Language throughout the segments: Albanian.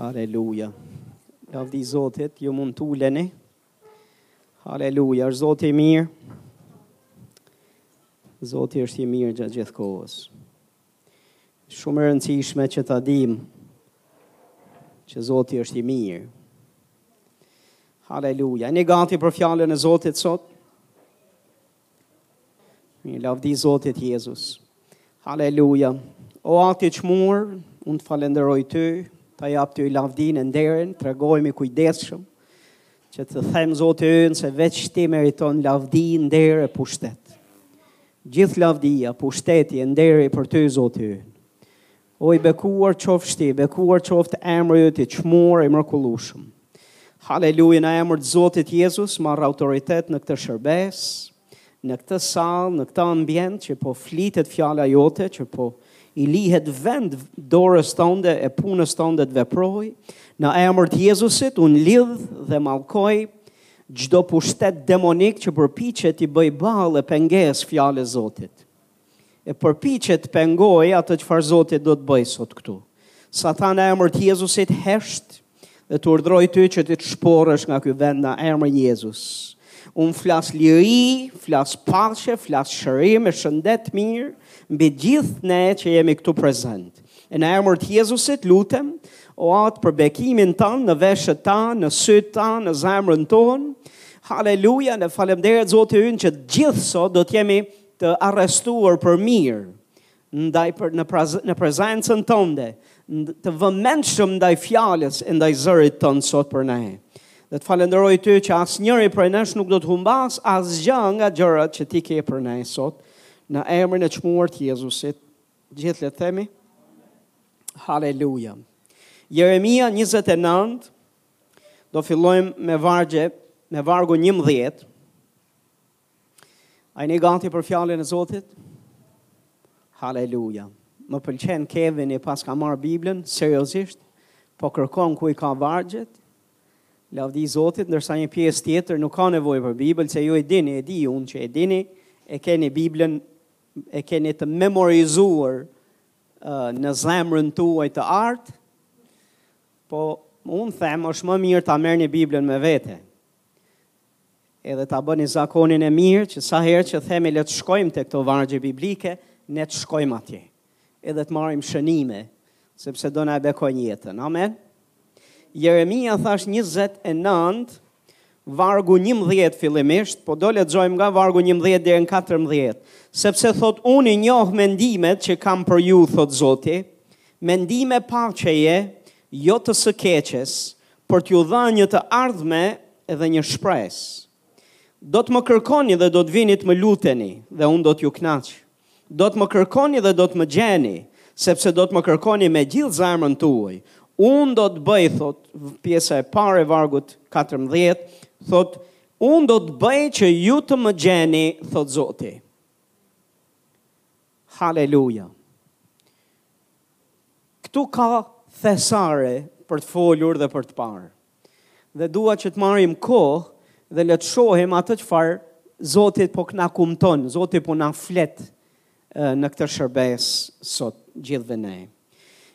Haleluja. Lavdi Zotit, ju mund të uleni. Haleluja, është Zoti i mirë. Zoti është i mirë gjatë gjithë kohës. Shumë e rëndësishme që ta dimë që Zoti është i mirë. Haleluja. Jeni gati për fjalën e Zotit sot. Një lavdi Zotit Jezus. Haleluja. O Ati i çmuar, unë të falënderoj ty, ta jap ty lavdinë e nderin, tregohem i kujdesshëm, që të them Zoti ynë se veç ti meriton lavdi, nder e pushtet. Gjithë lavdia, pushteti e nderi për ty Zoti ynë. O i bekuar qofsh ti, bekuar qoftë emri yt i çmuar i mrekullueshëm. Haleluja në emër të Zotit Jezus, marr autoritet në këtë shërbesë, në këtë sallë, në këtë ambient që po flitet fjala jote, që po i lihet vend dorës tënde e punës tënde të veprojë. Në emër të Jezusit unë lidh dhe mallkoj çdo pushtet demonik që përpiqet t'i bëjë ballë e pengesë fjalës së Zotit. e përpiqet të pengojë atë çfarë Zoti do të bëjë sot këtu. Satan në emër të Jezusit hesht dhe të urdhëroj ty që ti të shporresh nga ky vend në emrin Jezus. Unë flas liri, flas paqe, flas shërim e shëndet të mirë, mbi gjithë ne që jemi këtu prezent. E në emër të Jezusit lutem, o atë për bekimin tënd, në veshët tanë, në sytë tanë, në zemrën tonë, haleluja, në faleminderit Zoti ynë që gjithë sot do të jemi të arrestuar për mirë ndaj për në praz, në prezencën tënde të vëmendshëm ndaj fjalës e ndaj zërit tënd sot për ne. Dhe të falënderoj ty që asnjëri prej nesh nuk do të humbasë asgjë nga gjërat që ti ke për ne sot në emrin e çmuar të Jezusit. Gjithë le të themi? Haleluja. Jeremia 29, do fillojmë me vargje, me vargun 11, A jeni gati për fjalën e Zotit? Haleluja. Më pëlqen Kevini paska marrë Biblën seriozisht, po kërkon ku i ka vargjet. Lavdi Zotit, ndërsa një pjesë tjetër nuk ka nevojë për Bibël, se ju e dini, e di unë që e dini, e keni Biblën, e keni të memorizuar uh, në zemrën tuaj të artë, po unë them, është më mirë ta merrni Biblën me vete, Edhe ta bëni zakonin e mirë që sa herë që themi le të shkojmë tek këto vargje biblike, ne të shkojmë atje. Edhe të marrim shënime, sepse do na bekojnë jetën. Amen. Jeremia thashë 29 vargu 11 fillimisht, po do lexojmë nga vargu 11 deri në 14, sepse thotë unë i njoh mendimet që kam për ju, thotë Zoti, mendime paqeje, jo të së keqes, për t'ju dhënë një të ardhme dhe një shpresë. Do të më kërkoni dhe do të vini të më luteni, dhe unë do t'ju kënaq. Do të më kërkoni dhe do të më gjeni, sepse do të më kërkoni me gjithë zemrën tuaj. Unë do të bëj, thotë, pjesa e parë e vargut 14, thotë, unë do të bëj që ju të më gjeni, thotë Zoti. Haleluja! Këtu ka thesare për të folur dhe për të parë. Dhe dua që të marrim kohë dhe le të shohim atë çfarë Zoti po na kumton, Zoti po na flet në këtë shërbesë sot gjithve ne.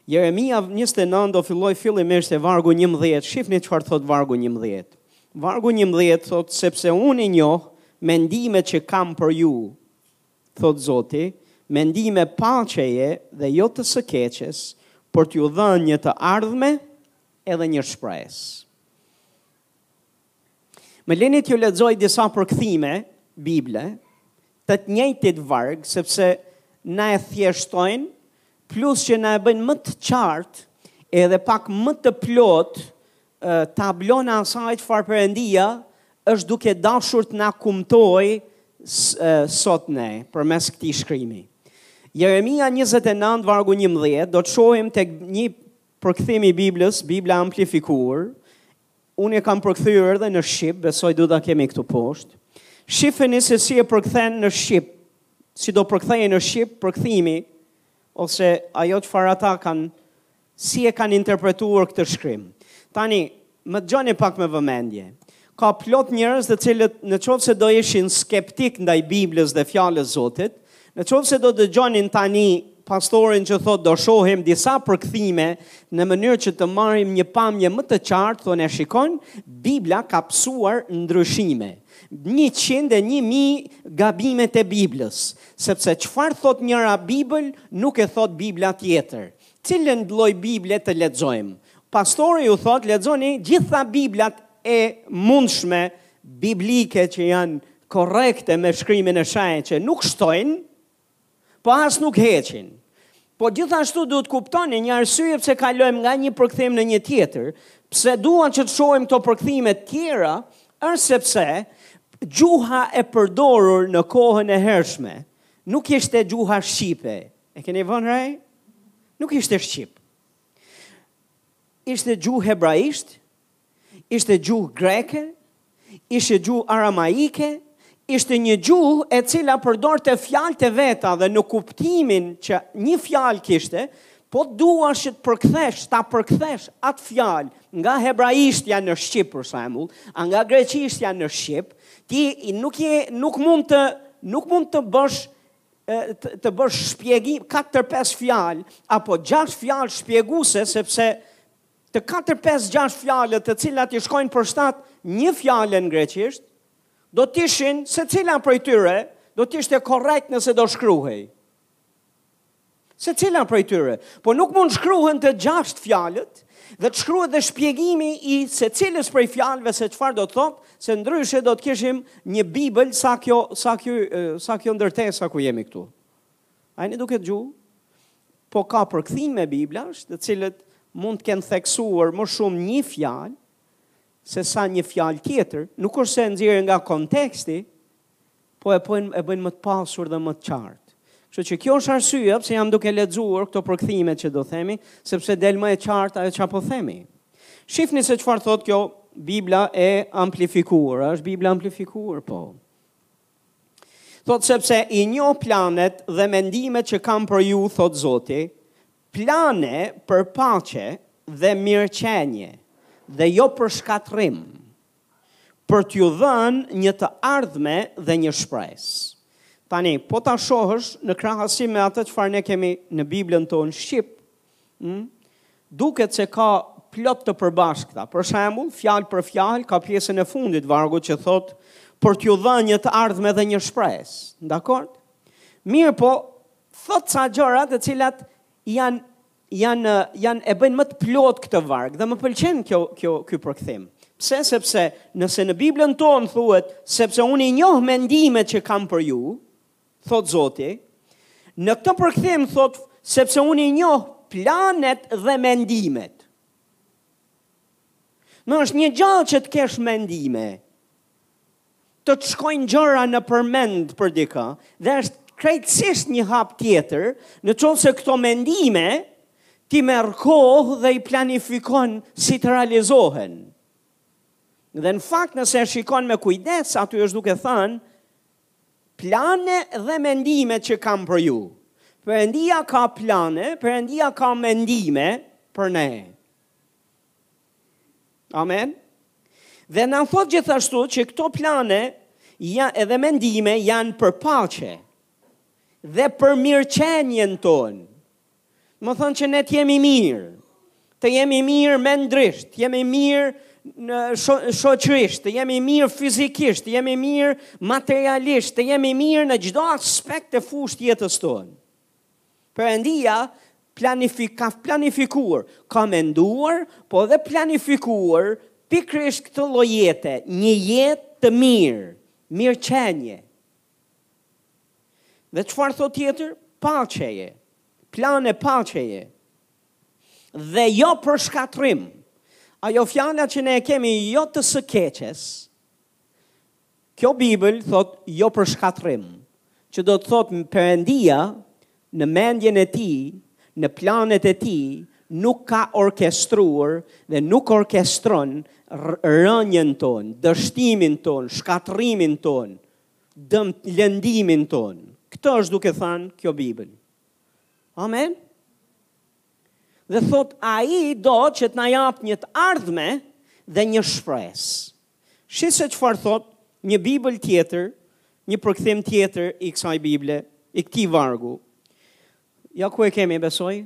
Jeremia 29 do filloj fillimisht te vargu 11, shifni çfarë thotë vargu 11. Vargu 11 thotë sepse unë i njoh mendimet që kam për ju, thotë Zoti, mendime paqeje dhe jo të së keqes, për t'ju dhënë një të ardhme edhe një shpresë. Më leni t'ju lexoj disa përkthime Bible të të njëjtit varg sepse na e thjeshtojnë plus që na e bëjnë më të qartë edhe pak më të plotë tablonë e asaj çfarë Perëndia është duke dashur të na kumtojë sot ne përmes këtij shkrimi. Jeremia 29, vargu 11, do të shohim tek një përkthim i Biblës, Bibla e amplifikuar, unë e kam përkthyer edhe në shqip, besoj do ta kemi këtu poshtë, shifeni se si e përkthen në shqip, si do përkthehej në shqip përkthimi, ose ajo çfarë ata kanë si e kanë interpretuar këtë shkrim. Tani, më dëgjoni pak me vëmendje. Ka plot njerëz të cilët në qoftë se do ishin skeptikë ndaj Biblës dhe fjalës së Zotit, në qoftë se do dëgjonin tani pastorin që thotë do shohim disa përkthime në mënyrë që të marrim një pamje më të qartë, thonë e shikon, Bibla ka pësuar ndryshime. 100 e 1.000 gabimet e Biblës, sepse çfarë thotë njëra Bibël, nuk e thotë Bibla tjetër. Cilën lloj Bible të lexojmë? Pastori ju thotë, lexoni gjitha Biblat e mundshme biblike që janë korrekte me shkrimin e shenjtë që nuk shtojnë, po as nuk heqin. Po gjithashtu duhet kuptoni një arsye pse kalojmë nga një përkthim në një tjetër, pse dua që të shohim këto përkthime të tjera, është sepse gjuha e përdorur në kohën e hershme nuk ishte gjuha shqipe, E keni vënë re? Nuk ishte shqip. Ishte gjuhë hebraisht, ishte gjuhë greke, ishte gjuhë aramaike, ishte një gjuhë e cila përdorte fjalët e veta dhe në kuptimin që një fjalë kishte, po duash që të përkthesh, ta përkthesh atë fjalë nga hebraishtja në shqip për shembull, a nga greqishtja në shqip, ti nuk je nuk mund të nuk mund të bësh të bësh shpjegim 4-5 fjalë apo 6 fjalë shpjeguese sepse të 4-5-6 fjalët të cilat i shkojnë për shtat një fjale në greqisht, do të ishin secila prej tyre do të ishte korrekt nëse do shkruhej. Secila prej tyre, po nuk mund shkruhen të gjashtë fjalët dhe të shkruhet dhe shpjegimi i secilës prej fjalëve se çfarë do të thotë, se ndryshe do të kishim një Bibël sa kjo sa kjo sa kjo ndërtesa ku jemi këtu. A jeni duke dëgjuar? Po ka përkthime Biblash, të cilat mund të kenë theksuar më shumë një fjalë sesa një fjalë tjetër, nuk është se e nxjerrin nga konteksti, po e bëjnë e bëjnë më të pasur dhe më të qartë. Kështu që kjo është arsyeja pse jam duke lexuar këto përkthime që do themi, sepse del më e qartë ajo çfarë po themi. Shifni se çfarë thotë kjo Bibla e amplifikuar, është Bibla amplifikuar po. Thotë sepse i njoh planet dhe mendimet që kam për ju, thotë Zoti, plane për paqe dhe mirëqenje dhe jo për shkatërrim, për t'ju dhënë një të ardhme dhe një shpresë. Tani, po ta shohësh në krahasim me atë çfarë ne kemi në Biblën tonë shqip, hm? duket se ka plot të përbashkëta. Për shembull, fjalë për fjalë ka pjesën e fundit vargu që thotë për t'ju dhënë një të ardhme dhe një shpresë. Dakord? Mirëpo, thotë ca gjëra të cilat janë janë janë e bëjnë më të plotë këtë varg dhe më pëlqen kjo kjo ky përkthim. Pse? Sepse nëse në Biblën tonë thuhet sepse unë i njoh mendimet që kam për ju, thotë Zoti, në këtë përkthim thotë sepse unë i njoh planet dhe mendimet. Në është një gjë që të kesh mendime. Të të shkojnë gjëra nëpër mend për dikë dhe është krejtësisht një hap tjetër në qoftë se këto mendime ti merr kohë dhe i planifikon si të realizohen. Dhe në fakt nëse e shikon me kujdes, aty është duke thënë plane dhe mendime që kam për ju. Perëndia ka plane, Perëndia ka mendime për ne. Amen. Dhe na thotë gjithashtu që këto plane ja edhe mendime janë për paqe dhe për mirëqenien tonë. Domethënë që ne të jemi mirë, të jemi mirë mendrisht, të jemi mirë shoqërisht, të jemi mirë fizikisht, të jemi mirë materialisht, të jemi mirë në çdo aspekt e fushë të jetës tonë. Perëndia planifik, ka planifikuar, ka menduar, po dhe planifikuar pikërisht këtë lloj jete, një jetë të mirë, mirëqenie. Dhe çfarë thotë tjetër? Paqeje, plane paqeje. Dhe jo për shkatërrim, ajo fjala që ne e kemi jo të së keqes, Kjo Bibël thotë jo për shkatërrim, që do të thotë Perëndia në mendjen e tij, në planet e tij, nuk ka orkestruar dhe nuk orkestron rënien tonë, dështimin tonë, shkatërrimin tonë, dëm lëndimin tonë. Këtë është duke thënë kjo Bibël. Amen. Dhe thotë ai do që të na japë një të ardhme dhe një shpresë. Shih se çfarë thotë një Bibël tjetër, një përkthim tjetër i kësaj Bible, i këtij vargu. Ja ku e kemi, besoj,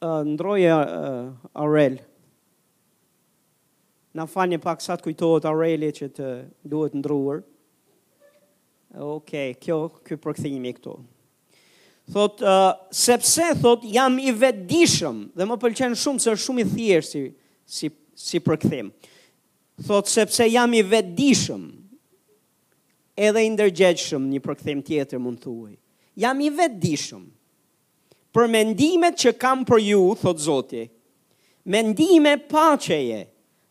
uh, ndërroje uh, Aurel. Na falni pak sa të kujtohet Aureli që duhet ndërruar. Ok, kjo, ky përkthimi këtu. Thotë, uh, sepse, thotë, jam i vetëdijshëm, dhe më pëlqen shumë, se është shumë i thjeshtë si, si, si përkthim. Thotë sepse jam i vetëdijshëm, edhe i ndërgjegjshëm, një përkthim tjetër mund të thuash. Jam i vetëdijshëm. Për mendimet që kam për ju, thotë Zoti, mendime paqeje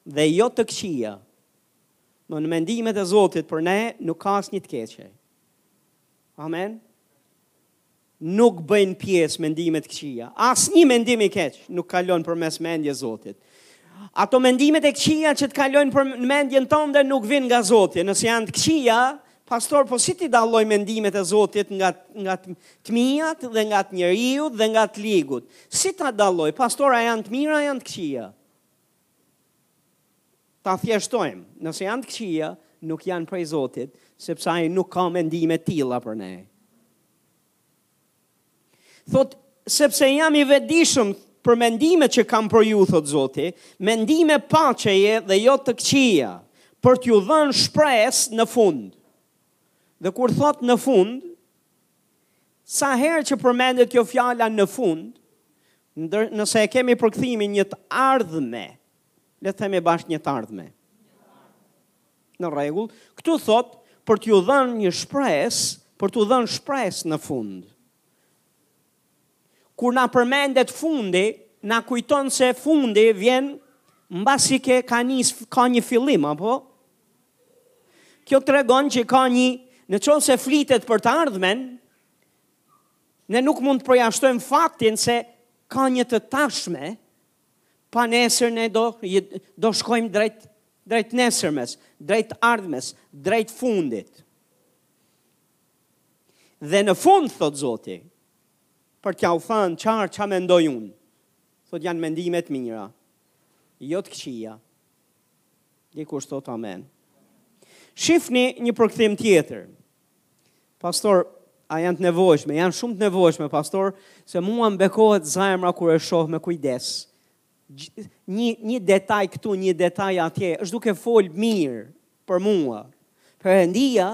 dhe jo të këqija. Në mendimet e Zotit për ne nuk ka asnjë të keqe. Amen. nuk bëjnë pjesë mendime të këqija. Asnjë mendim i keq nuk kalon përmes mendjes Zotit. Ato mendimet e këqija që të kalojnë për në mendjen tënde nuk vijnë nga Zoti. Nëse janë të këqija, pastor, po si t'i dalloj mendimet e Zotit nga nga të mijat dhe nga të njeriut dhe nga të ligut? Si ta dalloj? Pastor, a janë të mira, a janë të këqija? Ta thjeshtojmë, nëse janë të këqija, nuk janë prej Zotit, sepse ai nuk ka mendime të tilla për ne. Thot, sepse jam i vetëdijshëm për mendime që kam për ju, thot Zoti, mendime paqeje dhe jo të këqija, për t'ju dhënë shpresë në fund. Dhe kur thot në fund, Sa herë që përmendet kjo fjala në fund, ndër, nëse e kemi përkthim një të ardhme, le të themi bashkë një të ardhme. Në rregull, këtu thot për t'ju dhënë një shpresë, për t'ju dhënë shpresë në fund. Kur na përmendet fundi, na kujton se fundi vjen mbasi ke ka nis ka një fillim apo Kjo tregon që ka një, në qoftë se flitet për të ardhmen, ne nuk mund të përjashtojmë faktin se ka një të tashme, pa nesër ne do, do shkojmë drejt, drejt nesërmes, drejt ardhmes, drejt fundit. Dhe në fund, thot Zoti, për t'ja u thanë çar ça mendoj unë, thot janë mendime të mira, jo të këqija, Dikush thot amen. Shifni një përkthim tjetër. Pastor, a janë të nevojshme? Janë shumë të nevojshme, pastor, se mua më bekohet zemra kur e shoh me kujdes. Një, një detaj këtu, një detaj atje, është duke folë mirë për mua. Perëndia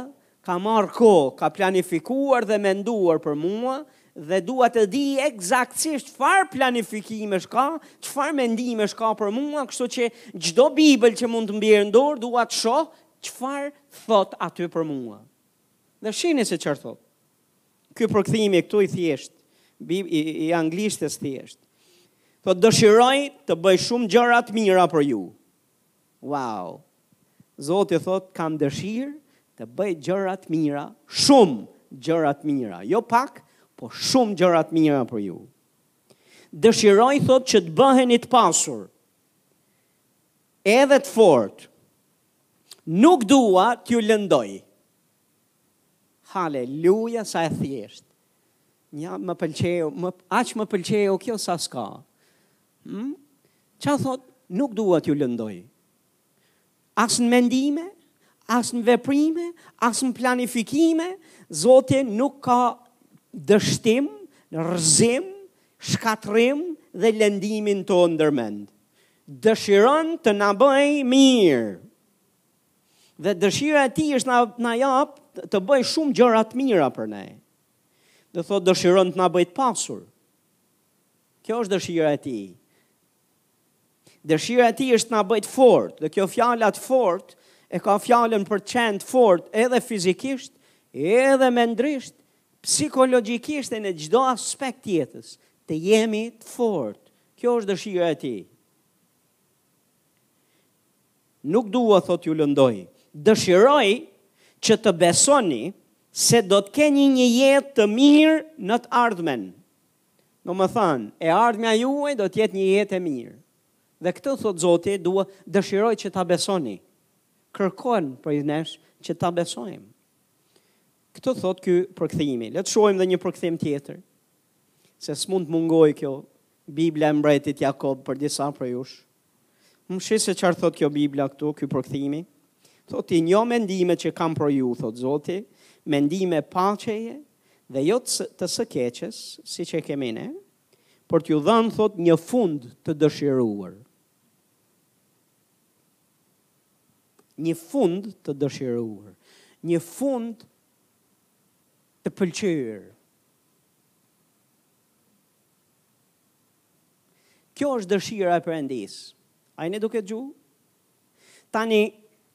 Ka marrë kohë, ka planifikuar dhe menduar për mua dhe dua të di ekzaktësisht çfarë planifikimesh ka, çfarë mendimesh ka për mua, kështu që çdo Bibël që mund të më bjerë në dorë, dua të shoh çfarë thot aty për mua. Dhe shihni se çfarë thot. Ky përkthimi këtu i thjeshtë, i, i, i anglishtes thjeshtë. Thot dëshiroj të bëj shumë gjëra të mira për ju. Wow Zoti thotë kam dëshirë të bëj gjëra të mira, shumë gjëra të mira, jo pak, po shumë gjëra të mira për ju. Dëshiroj thotë që të bëheni të pasur. Edhe të fortë. Nuk dua t'ju lëndoj. Haleluja sa e thjeshtë. Nja më pëlqeu, mu aq më pëlqeu kjo sa s'ka. Hm? Ça thot? Nuk dua t'ju lëndoj. As në mendime, as në veprime, as në planifikime, Zoti nuk ka dështim, rrëzim, shkatërrim dhe lëndimin tonë ndër mend. Dëshiron të na bëj mirë. Dhe dëshira e tij është të na jap të bëj shumë gjëra të mira për ne. Dhe thotë dëshiron të na bëj të pasur. Kjo është dëshira e tij. Dëshira e tij është të na bëjë të fortë, dhe kjo fjala të fortë e ka fjalën për të qenë të fortë edhe fizikisht, edhe mendrisht, psikologjikisht e në çdo aspekt të jetës, të jemi të fortë. Kjo është dëshira e tij. Nuk dua thotë t'ju lëndoj. Dëshiroj që të besoni se do të keni një jetë të mirë në të ardhmen. Domethënë, e ardhmja juaj do të jetë një jetë e mirë. Dhe këtë thotë Zoti, dua, dëshiroj që ta besoni. Kërkon prej nesh që ta besojmë. Këtë thotë ky përkthimi. Le të shohim edhe një përkthim tjetër. Se s'mund të mungojë kjo Bibla e mbretit Jakob për disa prej jush. Pa shih se çfarë thotë kjo Bibla këtu, ky përkthimi. Thotë i njoh mendimet që kam për ju, thotë Zoti, mendime paqeje dhe jo të së keqes, siç e kemi ne, për t'ju dhënë thotë një fund të dëshiruar. Një fund të dëshiruar, një fund të pëlqyer. Kjo është dëshira e Perëndisë. A jeni duke dëgjuar? Tani,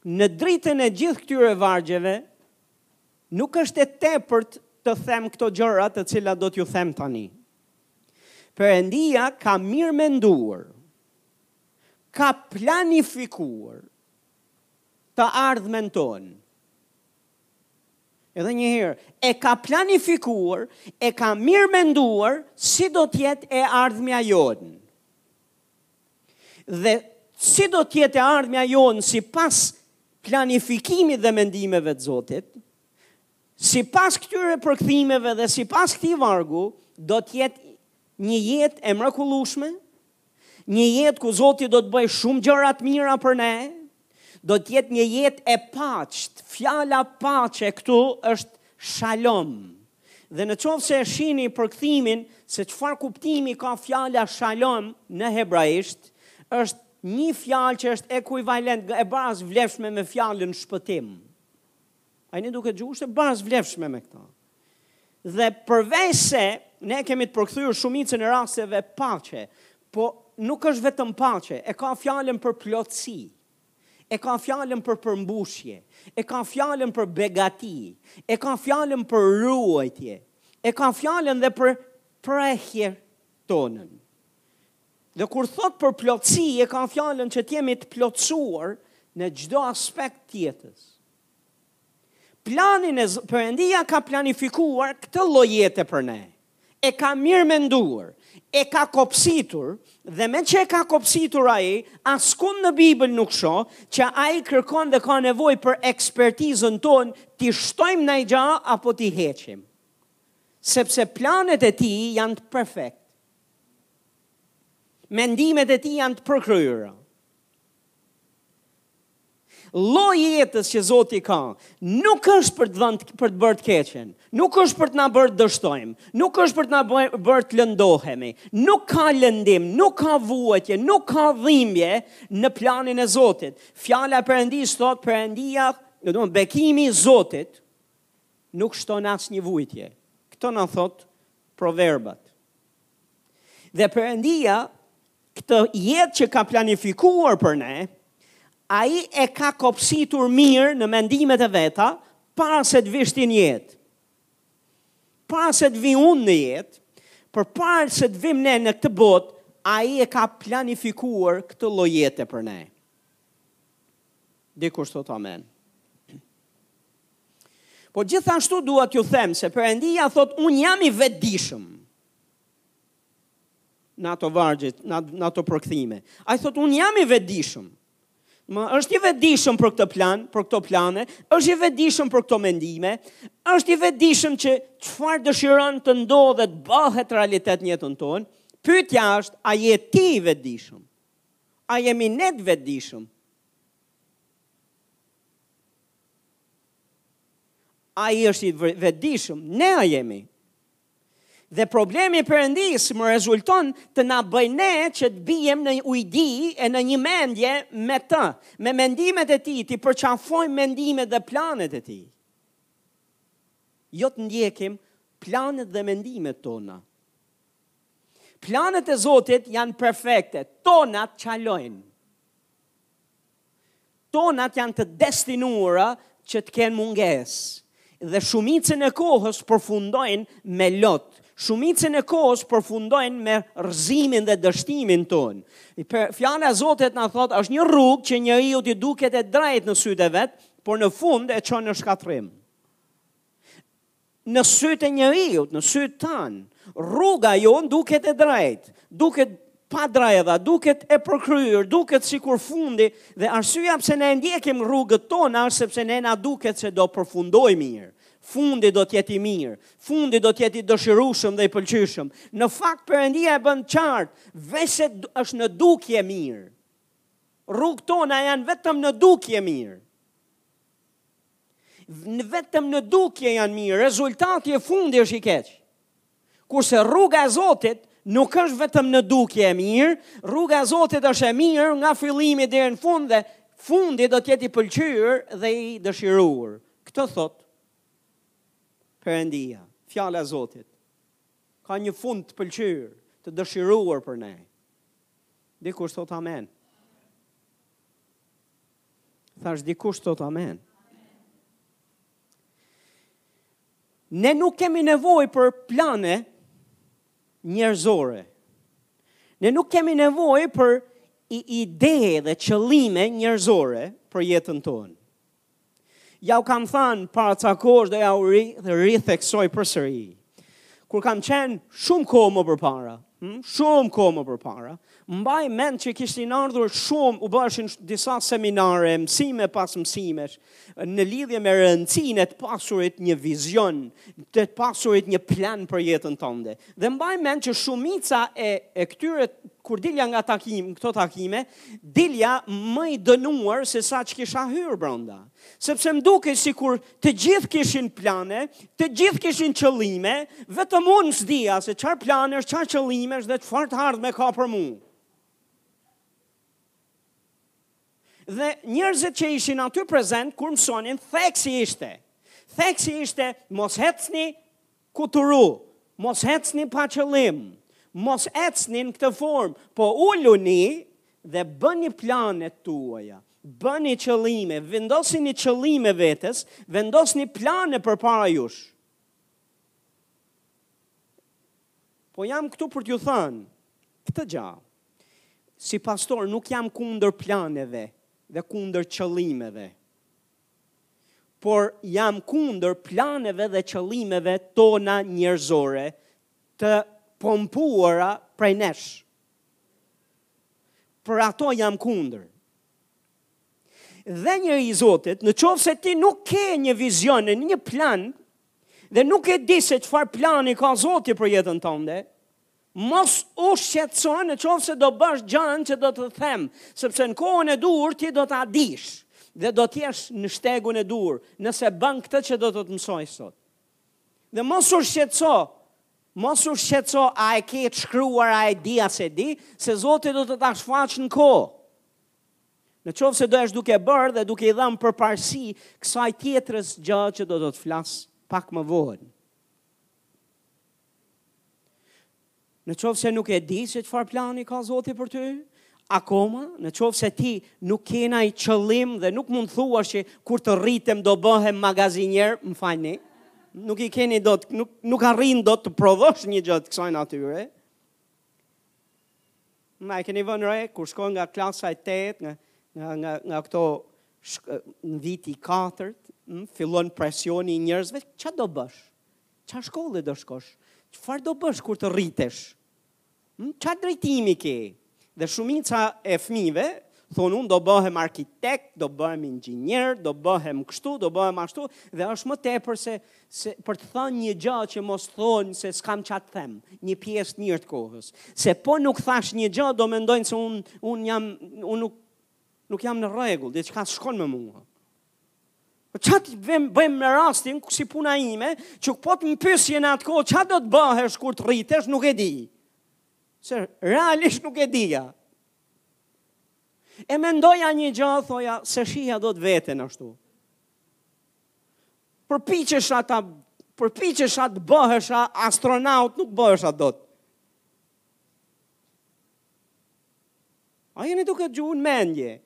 në dritën e gjithë këtyre vargjeve, nuk është e tepërt të them këto gjëra të cilat do t'ju them tani. Perëndia ka mirëmenduar, ka planifikuar të ardhmen tonë. Edhe një herë, e ka planifikuar, e ka mirëmenduar si do të jetë e ardhmja jonë. Dhe si do të jetë e ardhmja jonë sipas planifikimit dhe mendimeve të Zotit, sipas këtyre përkthimeve dhe sipas këtij vargu, do të jetë një jetë e mrekullueshme, Një jetë ku Zoti do të bëjë shumë gjëra të mira për ne, do të jetë një jetë e paqtë. Fjala paqe këtu është shalom. Dhe në qoftë se e shini përkthimin se çfarë kuptimi ka fjala shalom në hebraisht, është një fjalë që është ekuivalent e barasvlefshme me fjalën shpëtim. A jeni duke dëgjuar është e barasvlefshme me këta. Dhe përveç se ne e kemi të përkthyer shumicën e rasteve paqe, po nuk është vetëm paqe, e ka fjalën për plotësi. E ka fjalën për përmbushje, e ka fjalën për begati, e ka fjalën për ruajtje, e ka fjalën dhe për prehje tonën. Dhe kur thotë për plotësi, e ka fjalën që të jemi të plotësuar në çdo aspekt të jetës. Planin e Perëndia ka planifikuar këtë lloj jete për ne. E ka mirë menduar, e ka kopsitur dhe meqë e ka kopsitur ai, askund në Bibël nuk shoh që ai kërkon dhe ka nevojë për ekspertizën tonë t'i shtojmë naj gja apo t'i heqim. Sepse planet e tij janë të perfekt. Mendimet e tij janë të përkryra. Lloji i jetës që Zoti ka, nuk është për të dhënë për të bërë të keqen, nuk është për të na bërë të dështojmë, nuk është për të na bërë të lëndohemi, nuk ka lëndim, nuk ka vuajtje, nuk ka dhimbje në planin e Zotit. Fjala e Perëndisë thotë Perëndia, do të thonë bekimi i Zotit nuk shton asnjë vuajtje. Këto na thotë proverbat. Dhe Perëndia këtë jetë që ka planifikuar për ne, ai e ka kopsitur mirë në mendimet e veta para se të vish ti në jetë. Para se të vij unë në jetë, përpara se të vijmë ne në këtë botë, ai e ka planifikuar këtë lloj jete për ne. Dikush thotë amen. Po gjithashtu dua t'ju them se Perëndia thotë unë jam i vetëdijshëm. në ato vargje, në ato përkthime. Ai thotë, unë jam i vetëdijshëm. Më është i vetëdijshëm për këtë plan, për këto plane, është i vetëdijshëm për këto mendime, është i vetëdijshëm që çfarë dëshiron të ndodhë, të bëhet realitet në jetën tonë, pyetja është, a je ti i vetëdijshëm? A jemi ne të vetëdijshëm? Ai është i vetëdijshëm? Ne a jemi? Dhe problemi i Perëndisë më rezulton të na bëjë ne që të biem në ujdi e në një mendje me të, me mendimet e tij, t'i përqafojmë mendimet dhe planet e tij. Jo të ndjekim planet dhe mendimet tona. Planet e Zotit janë perfekte, tonat çalojnë. tonat janë të destinuara që të kenë mungesë dhe shumicën e kohës përfundojnë me lot. Shumicën e kohës përfundojnë me rrëzimin dhe dështimin tonë. Fjala e Zotit na thotë, është një rrugë që njeriut i duket e drejtë në sytë e vet, por në fund e çon në shkatërrim. Në sytë e njeriut, në sytë tanë, rruga jonë duket e drejtë, duket pa dredha, duket e përkryer, duket sikur fundi, dhe arsyeja pse ne ndjekim rrugët tona, është sepse ne na duket se do përfundojë mirë. Fundi do të jetë i mirë, fundi do të jetë i dëshirueshëm dhe i pëlqyeshëm. Në fakt, Perëndia e bën të qartë, veçse është në dukje mirë. Rrugët tona janë vetëm në dukje mirë. Vetëm në dukje janë mirë, rezultati, fundi është i keq. Kurse rruga e Zotit nuk është vetëm në dukje e mirë, rruga e Zotit është e mirë nga fillimi deri në fund dhe fundi do të jetë i pëlqyer dhe i dëshiruar. Këtë thotë Perëndia, fjala e Zotit. Ka një fund të pëlqyer, të dëshiruar për ne. Dikush thotë amen. Thashë dikush thotë amen. Ne nuk kemi nevojë për plane njerëzore. Ne nuk kemi nevojë për ide dhe qëllime njerëzore për jetën tonë. Jua kam thanë para ca kohësh dhe jua ri, ritheksoj përsëri. Kur kam qenë shumë kohë më përpara, hm, shumë kohë më përpara, mbaj mend që kishin ardhur shumë, u bëshin disa seminare, mësime pas mësimesh, në lidhje me rëndësinë e të pasurit një vizion, të pasurit një plan për jetën tënde. Dhe mbaj mend që shumica e, e këtyre, kur dilja nga takim, këto takime, dilja më i dënuar sesa ç'kisha hyrë brënda. Sepse më dukej sikur të gjithë kishin plane, të gjithë kishin qëllime, vetëm unë s'dija se çar planesh, çar qëllimesh dhe çfarë të ardhme ka për mu. Dhe njerëzit që ishin aty prezentë, kur mësonin, theksi ishte. Theksi ishte, mos hecni, Kuturu, mos hecni pa qëllim, mos ecni në këtë formë, po uluni dhe bëni planet tuaja, bëni qëllime, vendosini qëllime vetes, vendosni plane përpara jush. Po jam këtu për t'ju thënë këtë fjalë. Si pastor nuk jam kundër planeve dhe kundër qëllimeve. por jam kundër planeve dhe qëllimeve tona njerëzore të pompuara prej nesh. Për ato jam kundër. Dhe njeri i Zotit, në qoftë se ti nuk ke një vizion, një plan, dhe nuk e di se çfarë plani ka Zoti për jetën tënde, Mos u shqetëso në qoftë se do bësh gjënë që do të të them, sepse në kohën e duhur ti do ta dish dhe do të jesh në shtegun e duhur, nëse bën këtë që do të të mësoj sot. Dhe mos u shqetëso, mos u shqetëso a e ke të shkruar a e di as e di, se Zoti do të ta shfaqë në kohë. Në qoftë se do jesh duke bërë dhe duke i dhënë përparësi kësaj tjetrës gjë që do të të flas pak më vonë. Në qoftë se nuk e di se çfarë plani ka zoti për ty, akoma, në qoftë se ti nuk ke një qëllim dhe nuk mund thuash që kur të rritem do bëhem magazinier, më falni, nuk i keni dot, nuk, nuk arrin dot të provosh një gjë të kësaj natyre, a e keni vënë re, kur shkojnë nga klasa e tetë, nga, nga, nga, nga këto shk, në vit të katërt, fillon presioni i njerëzve, ça do bësh? Ça shkolle do shkosh? Çfarë do bësh kur të rritesh? Hm, ça drejtimi ke? Dhe shumica e fëmijëve thonë unë do bëhem arkitekt, do bëhem inxhinier, do bëhem kështu, do bëhem ashtu dhe është më tepër se se për të thënë një gjë që mos thonë se s'kam ça të them, një pjesë të mirë të kohës. Se po nuk thashë një gjë, do mendojnë se unë unë jam unë nuk nuk jam në rregull, diçka s'shkon me mua. Po ça të vem, bëjmë me rastin, si puna ime, që po të më pyesje në atë kohë, ça do të bëhesh kur të rritesh, nuk e di. Se realisht nuk e dija. E mendoja një gjë, thoja, s'e shihja dot veten ashtu. Përpiqesha ta, përpiqesha të bëhesha astronaut, nuk bëhesha dot. A jeni duke gjuar mendjen?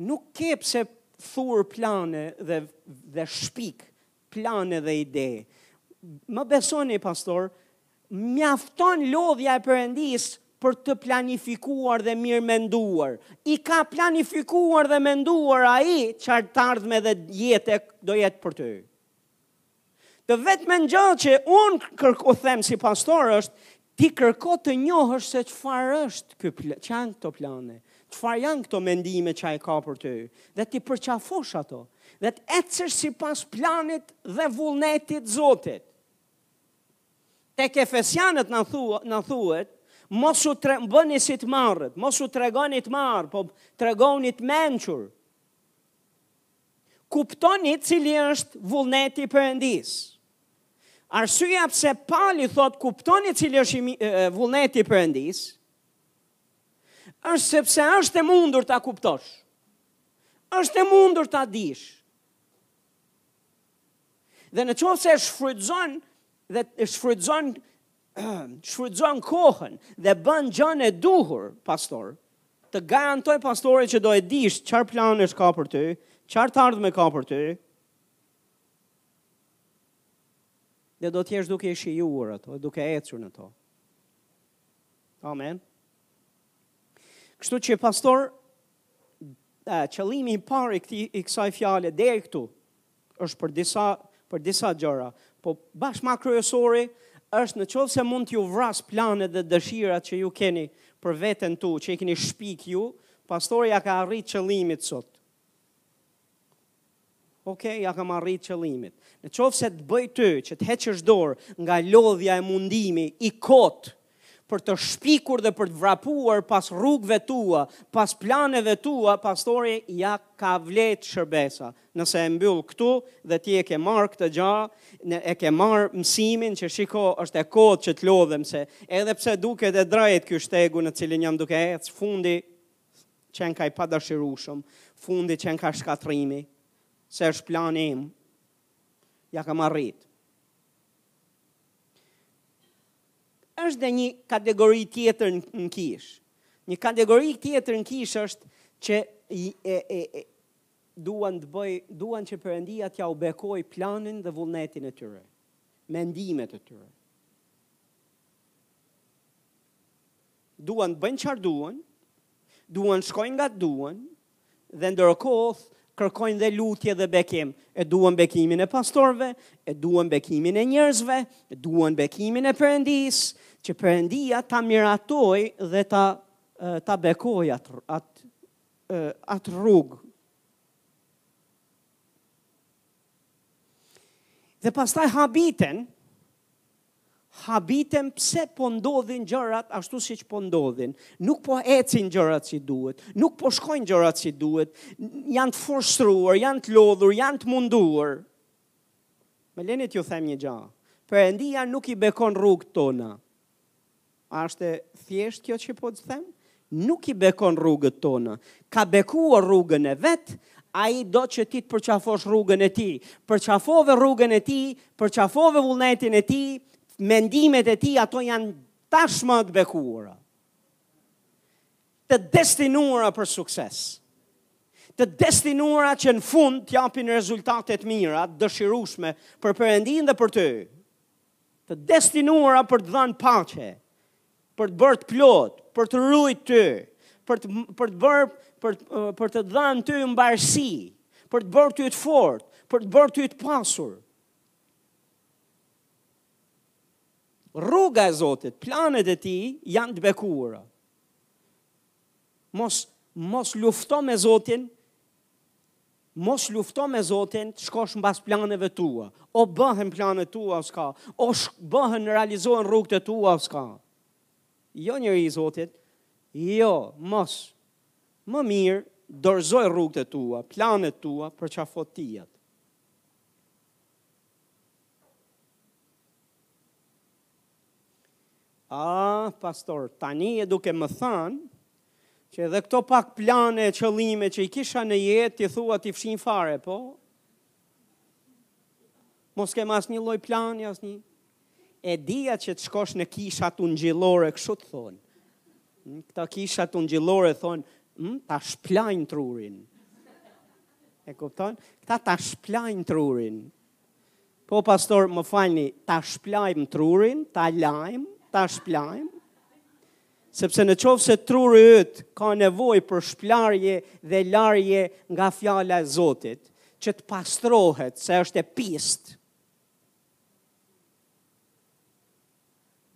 Nuk ke pse thur plane dhe dhe shpik plane dhe ide. Më besoni pastor, mjafton lodhja e Perëndisë për të planifikuar dhe mirë menduar. I ka planifikuar dhe menduar ai çfarë të ardhme dhe jetë do jetë për ty. Të vetmen gjë që unë kërkoj them si pastor është ti kërko të njohësh se çfarë është ky plan, ç'janë këto plane, çfarë janë këto mendime që ai ka për ty dhe t'i përqafosh ato dhe të ecësh sipas planit dhe vullnetit të zotit. Tek efesianët na, thu, na thuhet, mos u tre, bëni si të marrët, mos u tregoni të marrë, po tregoni të mençur. Kuptoni cili është vullneti i Perëndisë. Arsyeja pse Pali thotë kuptoni cili është vullneti i Perëndisë është sepse është e mundur ta kuptosh. Është e mundur ta dish. Dhe në qoftë se shfrytëzon dhe shfrytëzon shfrytëzon kohën dhe bën gjën e duhur, pastori, të garanton pastori që do e dish çfarë planesh ka për ty, çfarë të ardhme ka për ty. Dhe do të jesh duke i shijuar ato, duke ecur në to. Amen. Kështu që pastor, qëllimi i parë i kësaj fjale deri këtu është për disa për disa gjëra, po bash ma kryesorja është në qoftë se mund t'ju vras planet dhe dëshirat që ju keni për veten tu, që i keni shpik ju, pastori ia ka arrit qëllimit sot. Ok, ia kam arrit qëllimit. Në qoftë se të bëj ty që të heqësh dorë nga lodhja e mundimi i kotë, për të shpikur dhe për të vrapuar pas rrugëve të tua, pas planeve të tua, pastorit ia ka vlejt shërbesa. Nëse e mbyll këtu dhe ti e ke marrë këtë gjë, e ke marrë mësimin që shiko është e kotë që të lodhem se edhe pse duket e drejtë ky shtegu në cilin jam duke ecë, fundi qenka i padëshirushëm, fundi qenka shkatërrimi, se është plani im, Ia kam arrit. Është dhe një kategori tjetër në kishë. Një kategori tjetër në kishë është që i, e, e, e, duan të bëj, duan që Perëndia t'jua bekojë planin dhe vullnetin e tyre, mendimet e tyre. Duan të bëjnë çfarë duan, duan të shkojnë nga të duan, dhe ndërkohë kërkojnë dhe lutje dhe bekim. E duan bekimin e pastorëve, e duan bekimin e njerëzve, e duan bekimin e Perëndisë, që Perëndia ta miratojë dhe ta, ta bekojë atë at, at rrugë. Dhe pastaj habiten, habiten pse po ndodhin gjërat ashtu siç po ndodhin. Nuk po ecin gjërat si duhet, nuk po shkojnë gjërat si duhet, janë të frustruar, janë të lodhur, janë të munduar. Më leni t'ju them një gjë. Perëndia nuk i bekon rrugët tona. A është e thjeshtë kjo që po të them? Nuk i bekon rrugët tona. Ka bekuar rrugën e vet, ai do që ti të përqafosh rrugën e tij. Përqafove rrugën e tij, përqafove vullnetin e tij, mendimet e tij ato janë tashmë të bekuara. Të destinuara për sukses. Të destinuara që në fund të japin rezultate të mira, të dëshirueshme për Perëndinë dhe për ty. Të destinuara për të dhanë paqe, për të bërë të plot, për të rujt ty, për të për të bërë për për të dhënë ty mbarësi, për të bërë ty të fortë, për të bërë ty të pasur. Rruga e Zotit, planet e tij janë të bekuara. Mos mos lufto me Zotin Mos lufto me Zotin, të shkosh mbas planeve tua. O bëhen planet tua, o s'ka. O bëhen, realizohen rrugët e tua, o s'ka. Jo njeri i Zotit, jo, mos. Më mirë, dorëzoji rrugët e tua, planet tua, përqafo të tijat. Ah, pastor, tani je duke më thanë që edhe këto pak plane e qëllime që i kisha në jetë, ti thua t'i fshij fare, po? Mos kem asnjë lloj plani, asnjë e dija që të shkosh në kishat ungjillore, kështu të thonë. Hm, këta kishat ungjillore thonë, hm, ta shplajnë trurin. E kupton? Këta ta shplajnë trurin. Po pastor, më falni, ta shplajmë trurin, ta lajmë, ta shplajmë, sepse në qoftë se truri yt ka nevojë për shplarje dhe larje nga fjala e Zotit, që të pastrohet, se është e pistë.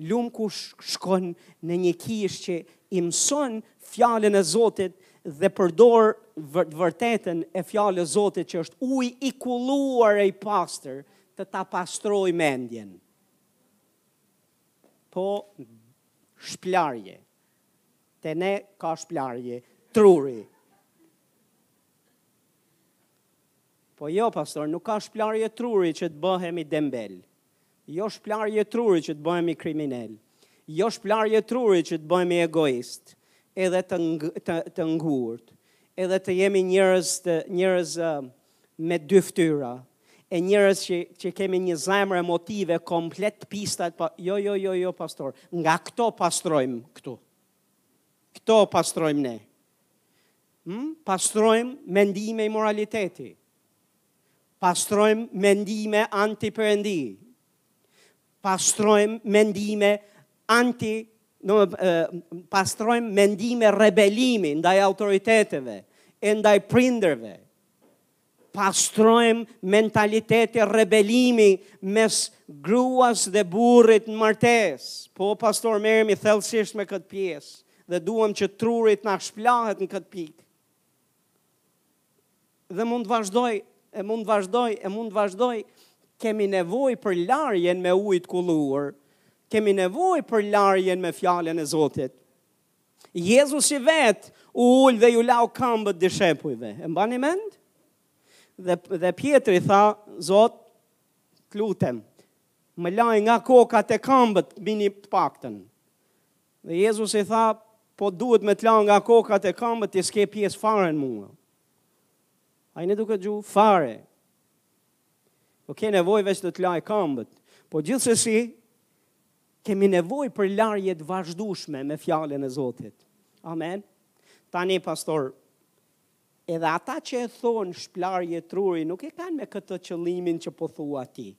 Lum kush shkon në një kishë që i mëson fjalën e Zotit dhe përdor vërtet vërtetën e fjalës së Zotit që është ujë i kulluar e i pastër të ta pastrojë mendjen. Po shplarje. Te ne ka shplarje. Truri. Po jo, pastor, nuk ka shplarje truri që të bëhemi dembelë. Jo shplarje truri që të bëhemi kriminelë. Jo shplarje truri që të bëhemi egoistë, edhe të të të ngurtë, edhe të jemi njerëz të njerëz me dy fytyra, e njerëz që që kemi një zemër emotive komplet të pista, pa, jo jo jo jo pastor, nga këto pastrojmë këtu. Këto pastrojmë ne. Hmm? Pastrojmë mendime imoraliteti. Pastrojmë mendime anti-Perëndi. Pastrojmë mendime anti do pastrojmë mendime rebelimi ndaj autoriteteve e ndaj prindërve. Pastrojmë mentalitete rebelimi mes gruas dhe burrit në martesë. Po pastor merremi thellësisht me këtë pjesë dhe duam që truri të na shplahet në këtë pikë. Dhe mund të vazhdoj, e mund të vazhdoj, e mund të vazhdoj, kemi nevojë për larjen me ujë të kulluar. Kemi nevojë për larjen me fjalën e Zotit. Jezusi vetë u ul dhe iu lau këmbët dishepujve. E mbani mend? Dhe dhe Pjetri tha, Zot, të lutem, më laj nga koka te këmbët e mia të paktën. Dhe Jezusi tha, po duhet me të laj nga koka te këmbët, ti s'ke pjesë fare në mua. Ai ne duke gjuajt fare. Po ke nevojë veç të të laj kambët. Po gjithsesi kemi nevojë për larje të vazhdueshme me fjalën e Zotit. Amen. Tani pastor Edhe ata që e thonë shplarje truri nuk e kanë me këtë qëllimin që po thua ti.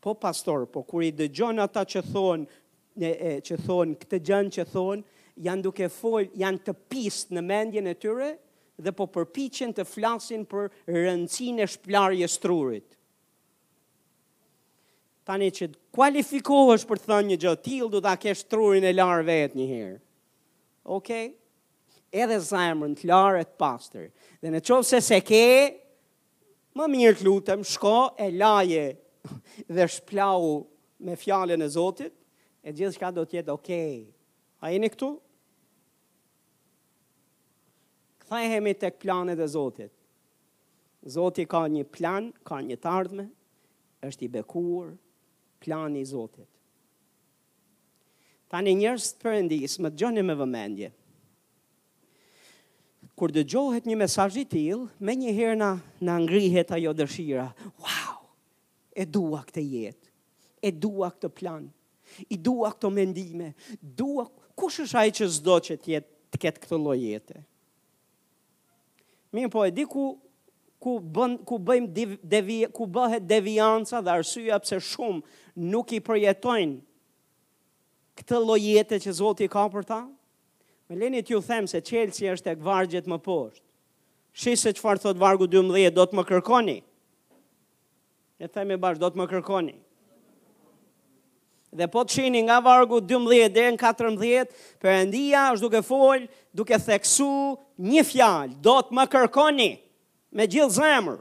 Po pastor, po kur i dëgjon ata që thonë e, e, që thonë këtë gjënë që thonë, janë duke fol, janë të pistë në mendjen e tyre dhe po përpiqen të flasin për rëndësinë e shplarjes trurit. Tani që të kualifikohesh për të thënë një gjë të tillë, do ta kesh trurin e larë vetë një herë. Okej. Okay? Edhe zemrën të larë e të pastër. Dhe në qoftë se s'e ke, Më mirë të lutem shko e laje dhe shplau me fjalën e Zotit, e gjithçka do të jetë okej. Okay. A jeni këtu? Kthehemi te planet e Zotit. Zoti ka një plan, ka një të ardhme, është i bekuar plani i Zotit. Tani njerëz të Perëndisë, më dëgjoni me vëmendje, Kur dëgjohet një mesazh i tillë, menjëherë na na ngrihet ajo dëshira. Wow! E dua këtë jetë. E dua këtë plan. I dua këto mendime. Dua kush është ai që s'do që të jetë të ketë këtë lloj jete. Mirëpo e di ku ku bën ku bëjmë devi ku bëhet devianca dhe arsyeja pse shumë nuk i përjetojnë Këtë lloj jete që Zoti ka për ta? Më leni t'ju them se çelësi është tek vargjet më poshtë. Shih se çfarë thotë vargu 12, do të më kërkoni. E themi bash, do të më kërkoni. Dhe po të shini nga vargu 12 deri në 14, Perëndia është duke folë, duke theksu një fjalë, do të më kërkoni me gjithë zemër.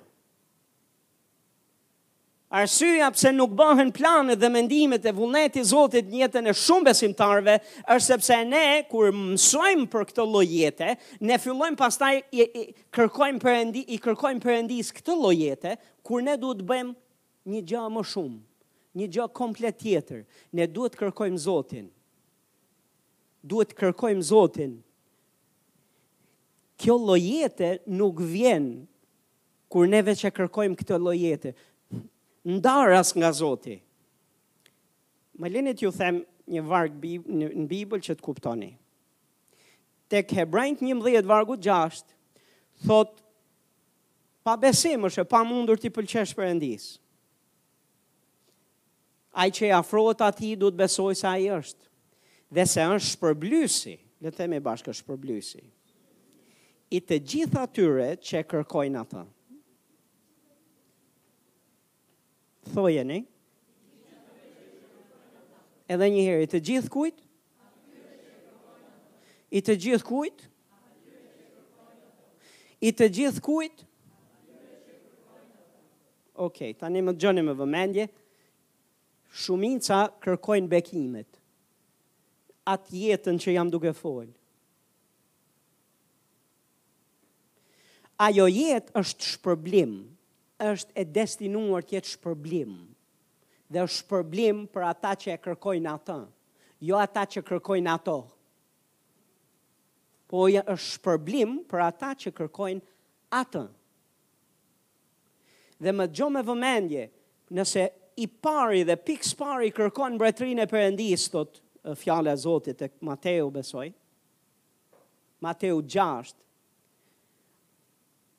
Arsyeja pse nuk bëhen planet dhe mendimet e vullneti i Zotit në jetën e shumë besimtarëve është sepse ne kur mësojmë për këtë lloj jete, ne fillojmë pastaj i, i kërkojmë Perëndi, i kërkojmë Perëndisë këtë lloj jete, kur ne duhet të bëjmë një gjë më shumë, një gjë komplet tjetër. Ne duhet të kërkojmë Zotin. Duhet të kërkojmë Zotin. Kjo lloj jete nuk vjen Kur ne veç e kërkojmë këtë lloj jete, ndaras nga Zoti. Më lini t'ju them një varg në Bibël që të kuptoni. Tek Hebrenjtë 11 vargu 6 thotë pa besim është e pamundur t'i pëlqesh Perëndisë. Ai që i afrohet atij duhet të besojë se ai është dhe se është shpërblyesi, le të themi bashkë shpërblyesi i të gjithë atyre që kërkojnë atë. Thojeni? Edhe një herë, i të gjithë kujt? I të gjithë kujt? I të gjithë kujt? Ok, tani më dëgjoni me vëmendje. Shumica kërkojnë bekimet. Atë jetën që jam duke fol. Ajo jetë është shpërblim, është e destinuar të jetë shpërblim. Dhe është shpërblim për ata që e kërkojnë atë, jo ata që kërkojnë ato. Po është shpërblim për ata që kërkojnë atë. Dhe më dëgjo me vëmendje, nëse i pari dhe pikësëpari kërkon mbretërinë e Perëndisë, thotë fjala e Zotit tek Mateu, besoj. Mateu 6.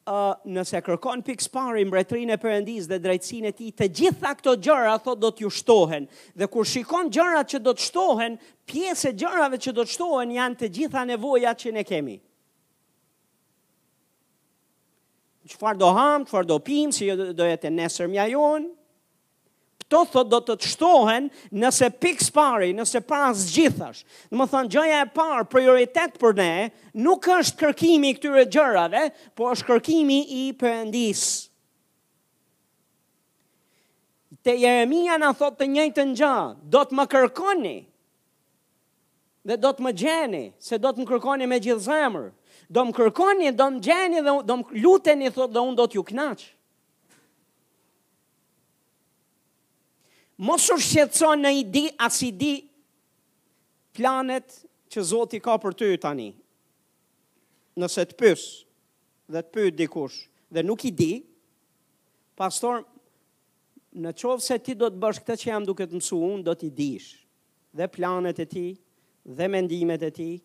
Ë, nëse kërkon pikësëpari mbretërinë e Perëndisë dhe drejtësinë e tij, të gjitha këto gjëra thotë do t'ju shtohen. Dhe kur shikon gjërat që do të shtohen, pjesë e gjërave që do të shtohen janë të gjitha nevojat që ne kemi. Çfarë do hamë, çfarë do pimë, si do jetë e nesërmja jonë. Këto thotë do të të shtohen nëse pikësëpari, nëse para së gjithash. Domethënë, gjëja e parë, prioritet për ne, nuk është kërkimi i këtyre gjërave, po është kërkimi i Perëndisë. Te Jeremia na thotë të njëjtën gjë, do të më kërkoni, Dhe do të më gjeni, se do të më kërkoni me gjithë zemër. Do më kërkoni, do më gjeni dhe do më luteni, thotë dhe unë do t'ju knaq. Mos u shqetëso në i di a s'i di planet që Zoti ka për ty tani. Nëse të pyes dhe të pyet dikush dhe nuk i di, pastor në qoftë se ti do të bësh këtë që jam duke të mësu unë, do t'i dish. dhe planet e tij dhe mendimet e tij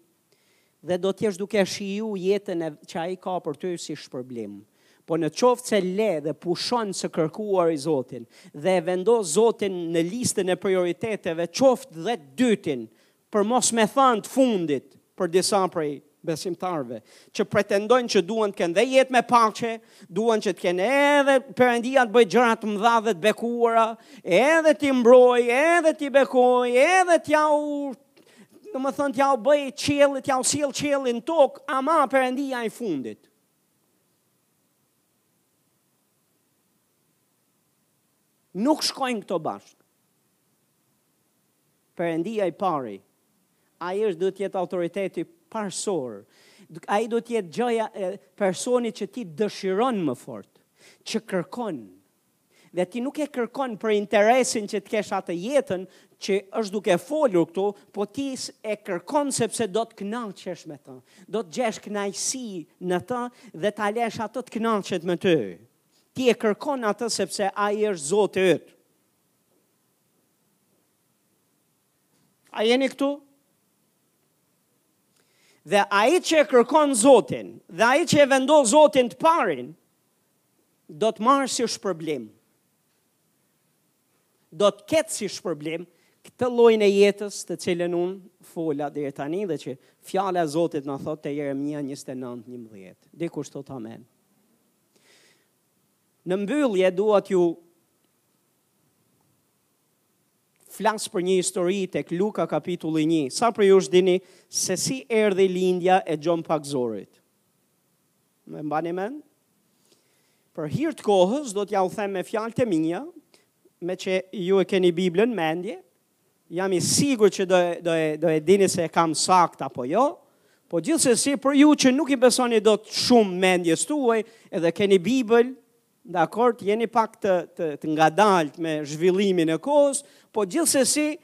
dhe do të jesh duke shiju jetën që ai ka për ty si shpërblim. Po në qoftë se le dhe pushon së kërkuari Zotin dhe e vendos Zotin në listën e prioriteteve, qoftë dhe dytin, për mos me thanë të fundit, Për disa prej besimtarëve që pretendojnë që duan të kenë dhe jetë me paqe, duan që të kenë edhe Perëndia të bëjë gjëra të mëdha dhe të bekuara, edhe t'i mbrojë, edhe t'i bekojë, edhe t'jau domethënë t'jau bëjë qiellin, t'jau sjellë qiellin në tokë, ama Perëndia i fundit. Nuk shkojnë këto bashkë. Perëndia i pari, ai është duhet të jetë autoriteti parësor. Ai duhet të jetë gjëja, personi që ti dëshiron më fort, që kërkon. Dhe ti nuk e kërkon për interesin që të kesh atë jetën që është duke folur këtu, po ti e kërkon sepse do të kënaqesh me të. Do të gjesh kënaqësi në të dhe ta lësh atë të kënaqet me ty. Ti e kërkon atë sepse ai është Zoti yt. A jeni këtu? Dhe ai që e kërkon Zotin, dhe ai që e vendos Zotin të parin, do të marrë si shpërblim. Do të ketë si shpërblim këtë llojin e jetës të cilën unë fola deri tani dhe që fjala e Zotit na thotë te Jeremia njëzet e nëntë njëmbëdhjetë. Dikush thotë amen. Në mbyllje dua t'ju flas për një histori tek Luka kapitulli 1. Sa prej jush dini se si erdhi lindja e Gjon Pagëzorit? Më mbani mend? Për hir të kohës do t'jau them me fjalët e mia, meqë ju e keni Biblën në mendje, Jam i sigurt që do e do e do e dini se e kam saktë apo jo. Po gjithsesi për ju që nuk i besoni dot shumë mendjes suaj, edhe keni Bibël, dakord, jeni pak të të, të ngadaltë me zhvillimin e kohës, po gjithsesi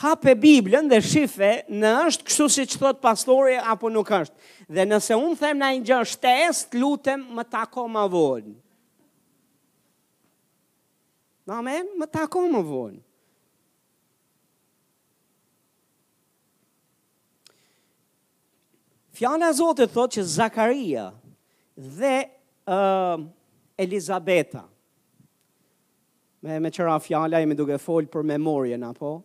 hape Biblën dhe shife në është kështu siç thotë pastori apo nuk është. Dhe nëse unë them naj gja shtesë, të lutem më tako ma vonë. Amen, më tako më vonë. Fjala e Zotit thotë që Zakaria dhe uh, Elizabeta me meqë ra fjala jemi duke fol për memorien apo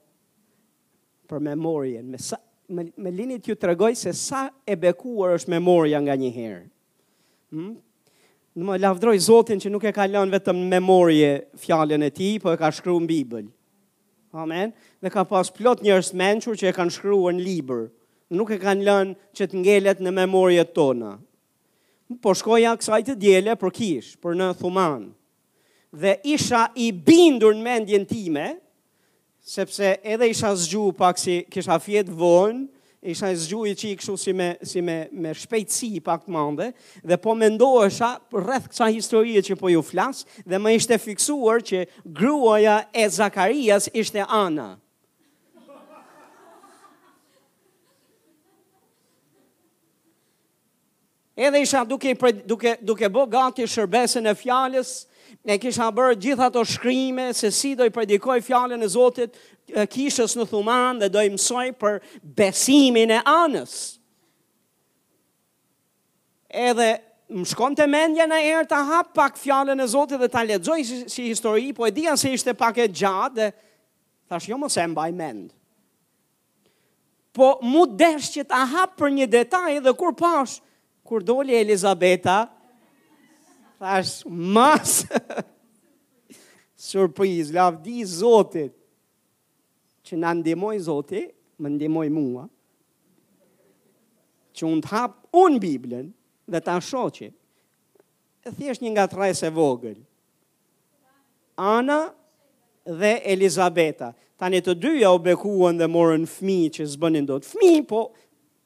për memorien me sa me, me lini t'ju tregoj se sa e bekuar është memoria nganjëherë Hmm? Unë lavdëroj Zotin që nuk e ka lënë vetëm në memorie fjalën e tij, po e ka shkru në Bibël. Amen. Dhe ka pas plot njerëz të mençur që e kanë shkru në libër. Nuk e kanë lënë që të ngelet në memoriet tona. Po shkoja kësaj të diele për kishë, për në Thumanë. Dhe isha i bindur në mendjen time, Sepse edhe isha zgju pak se kisha fjet vonë, isha zgju i qi kështu si me si me me shpejtësi pak të madhe dhe po mendohesha rreth kësaj historie që po ju flas dhe më ishte fiksuar që gruaja e Zakarias ishte Ana. Edhe isha duke i pred, duke duke bë gati shërbesën e fjalës, e kisha bërë gjithë ato shkrime se si do i predikoj fjalën e Zotit kishës në Thuman dhe do i mësoj për besimin e Anës. Edhe më shkonte mendja njëherë ta hap pak fjallën e Zotit dhe ta lexoj si, si histori, po e dija se ishte pak e gjatë dhe thashë jo mo se e mbaj mend. Po m'u desh që ta hap për një detaj dhe kur pashë, kur doli Elizabeta, thashë, mas, surpriz, lavdi Zotit, që na ndihmoi Zoti, më ndihmoi mua, që unë të hap unë Biblën dhe ta shoh që, Është thjesht një ngatërresë e vogël. Ana dhe Elizabeta. Tani të dyja u bekuan dhe morën fëmijë që s'bënin dot. Fëmijë, po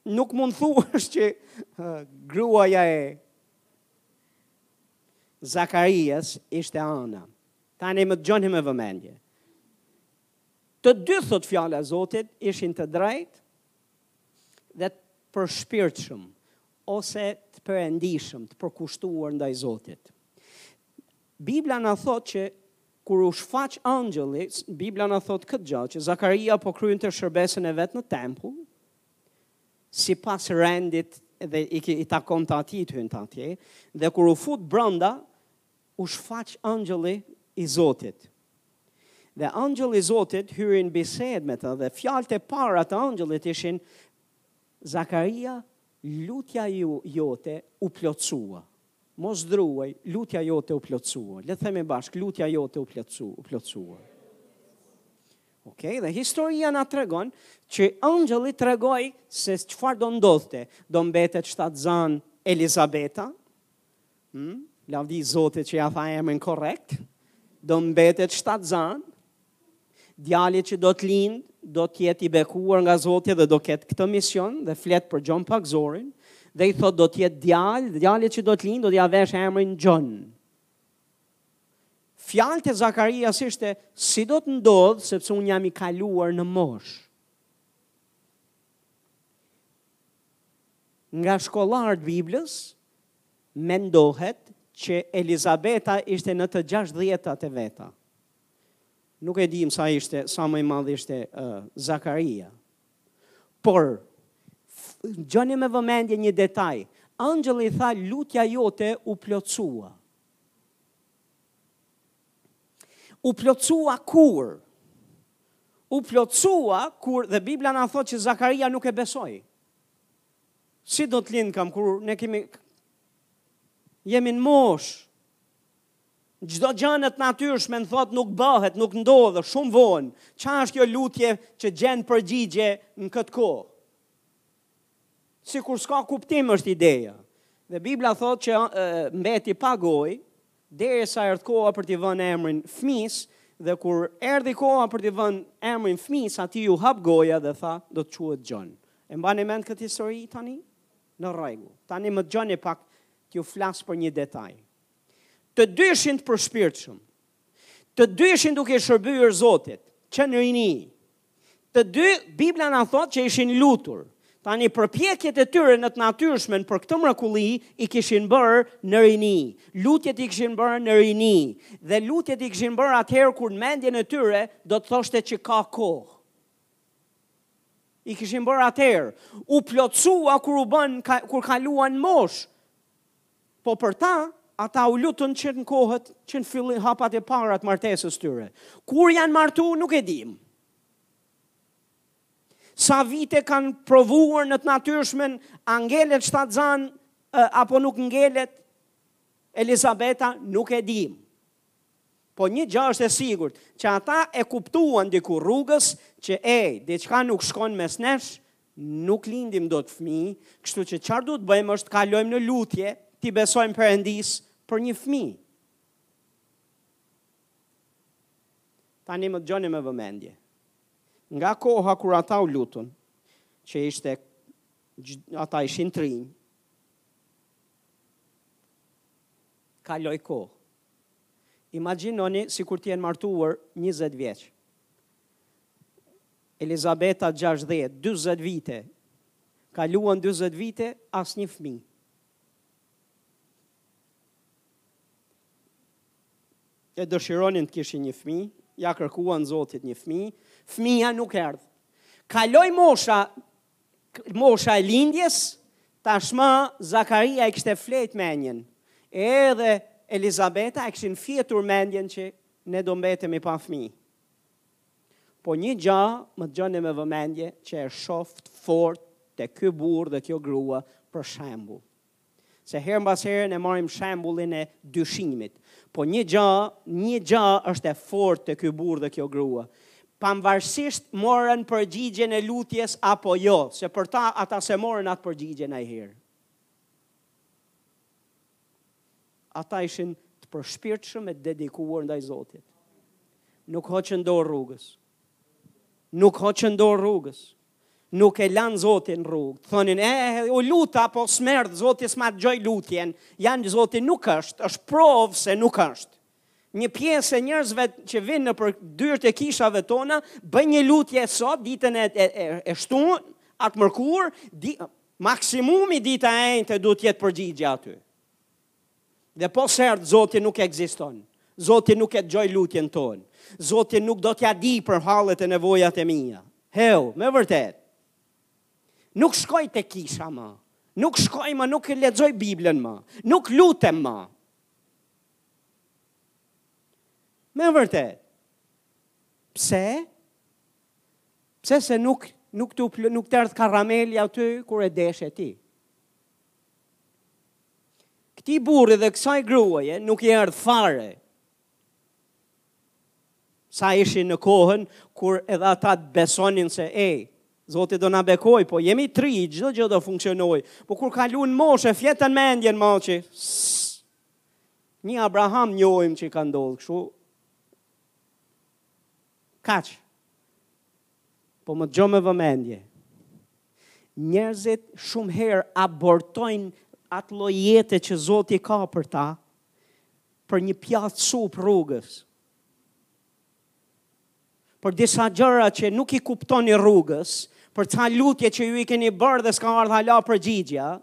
nuk mund thuash që uh, gruaja e Zakarias ishte Ana. Tani më dëgjoni me vëmendje. Të dy thotë fjala e Zotit ishin të drejtë dhe të përshpirtshëm. ose të perëndishëm, të përkushtuar ndaj Zotit. Bibla na thotë që kur u shfaq angjëlli, Bibla na thotë këtë gjë, që Zakaria po kryente shërbesën e vet në tempull, sipas rendit dhe i, i takonte atij të hynte atje, dhe kur u fut brënda, u shfaq angjëlli i Zotit. Dhe angjëlli i Zotit hyri në bisedë me të, dhe fjalët e para të angjëllit ishin, Zakaria, lutja jote u plotësua. Mos druaj, lutja jote u plotësua. Le ta themi bashkë, lutja jote u plotësua, u plotësua. Ok, dhe historia na tregon që angjëlli tregoi se çfarë do ndodhte. Do mbetet shtatzënë Elizabeta, Hm, lavdi Zotit që ia thashë emrin korrekt. Do mbetet shtatzënë. Djali që do të lind, do të jetë i bekuar nga Zoti dhe do ketë këtë mision dhe flet për Gjon Pagëzorin dhe i thotë do të jetë djalë, dhe djali që do të lind do t'ia vesh emrin Gjon. Fjalët e Zakarias ishte si do të ndodhë sepse unë jam i kaluar në moshë. Nga shkollarët e Biblës mendohet që Elizabeta ishte në të gjashtëdhjetat e veta. Nuk e dim sa ishte, sa më i madh ishte uh, Zakaria. Por dëgjoni me vëmendje një detaj. Engjëlli tha lutja jote u plotësua. u plotësua kur? U plotësua kur dhe Bibla na thotë që Zakaria nuk e besoi. Si do të lindkam kur ne kemi jemi në moshë. Çdo gjë në të natyrshmen thotë nuk bëhet, nuk ndodh, shumë vonë. Çfarë është kjo lutje që gjen përgjigje në këtë kohë? Sikur s'ka kuptim është ideja. Dhe Bibla thotë që mbeti pa gojë derisa erdhi koha për t'i vënë emrin fëmijës, dhe kur erdhi koha për t'i vënë emrin fëmijës, atij iu hap goja dhe tha, do të quhet Gjon. E mbani mend këtë histori tani? Në rregull. Tani më dëgjoni pak t'ju flas për një detaj. Të dy ishin të përshpirtshëm, Të dy ishin duke i shërbyer Zotit, që në rini. Të dy, Bibla na thotë që ishin lutur. Tani përpjekjet e tyre në të natyrshmen për këtë mrekulli i kishin bërë në rini. Lutjet i kishin bërë në rini dhe lutjet i kishin bërë atëherë kur në mendjen e tyre do të thoshte që ka kohë. I kishin bërë atëherë, u plotësua kur u bënë kur kaluan moshë. Po për ta, ata u lutën që në kohët, që në fillim hapat e para të martesës tyre. Kur janë martu, nuk e dimë. Sa vite kanë provuar në të natyrshmen, a ngelet shtatzënë, apo nuk ngelet, Elizabeta, nuk e dimë. Po një gjë është e sigurt, që ata e kuptuan diku rrugës, që ej, diçka nuk shkon mes nesh, nuk lindim dot fëmijë, kështu që çfarë duhet të bëjmë është të kalojmë në lutje, t'i besojmë Perëndisë për një fëmijë. Tani më dëgjoni me vëmendje. Nga koha kur ata u lutën, që ishte ata ishin të rinj. Kaloi kohë. Imagjinoni sikur të jenë martuar njëzet vjeç. Elizabeta 60, 40 vite. Kaluan 40 vite, asnjë fëmijë. E dëshironin të kishin një fëmijë, ia kërkuan Zotit një fëmijë, fëmija nuk erdhi. Kaloi mosha, mosha e lindjes, tashmë Zakaria e kishte fjet mendjen. Edhe Elizabeta e kishin fjetur mendjen që ne do mbetemi pa fëmijë. Po një gja më dëgjoni me vëmendje që e shof fort te ky burrë dhe kjo grua për shembull. se herë mbas herën e marrim shembullin e dyshimit. Po një gja, një gja është e fortë te ky burrë dhe kjo grua. Pamvarësisht morën përgjigjen e lutjes apo jo, se për ta ata s'e morën atë përgjigjen atëherë. Ata ishin të përshpirtshëm e dedikuar ndaj Zotit. Nuk hoqën dorë rrugës. Nuk hoqën dorë rrugës. nuk e lanë Zotin rrugë. Të thonin, e, e, u luta, po s'm'erdh, Zoti s'ma dëgjoi lutjen. Ja që Zoti nuk është, është provë se nuk është. Një pjesë e njerëzve që vijnë nëpër dyert e kishave tona, bëjnë një lutje sot, ditën e, e, e, e shtunë, a të mërkurë, di, maksimumi dita e enjte duhet të jetë përgjigja aty. Dhe po s'erdh, Zoti nuk ekziston. Zoti nuk e dëgjoi lutjen tonë. Zoti nuk do t'ia dijë për hallet e nevojat e mia. Heu, me vërtetë. Nuk shkoj te kisha ma. Nuk shkoj më, nuk e lexoj Biblën ma. Nuk lutem ma. Me vërtetë. Pse? Pse se nuk nuk të nuk të erdh karameli aty kur e deshe ti. Këtij burri dhe kësaj gruaje nuk i erdh fare. Sa ishin në kohën kur edhe ata besonin se e, Zoti do na bekojë, po jemi t'ri, çdo gjë do funksionojë. Po kur kaluan moshën, fjetën mendjen më që një Abraham njohim që i ka ndodh kështu, Kaq. Po më dëgjo me vëmendje. Njerëzit shumë herë abortojnë atë lloj jete që Zoti ka për ta për një pjatë supe rrugës. Për disa gjëra që nuk i kuptoni rrugës, për ca lutje që ju i keni bërë dhe s'ka ardh hala përgjigja,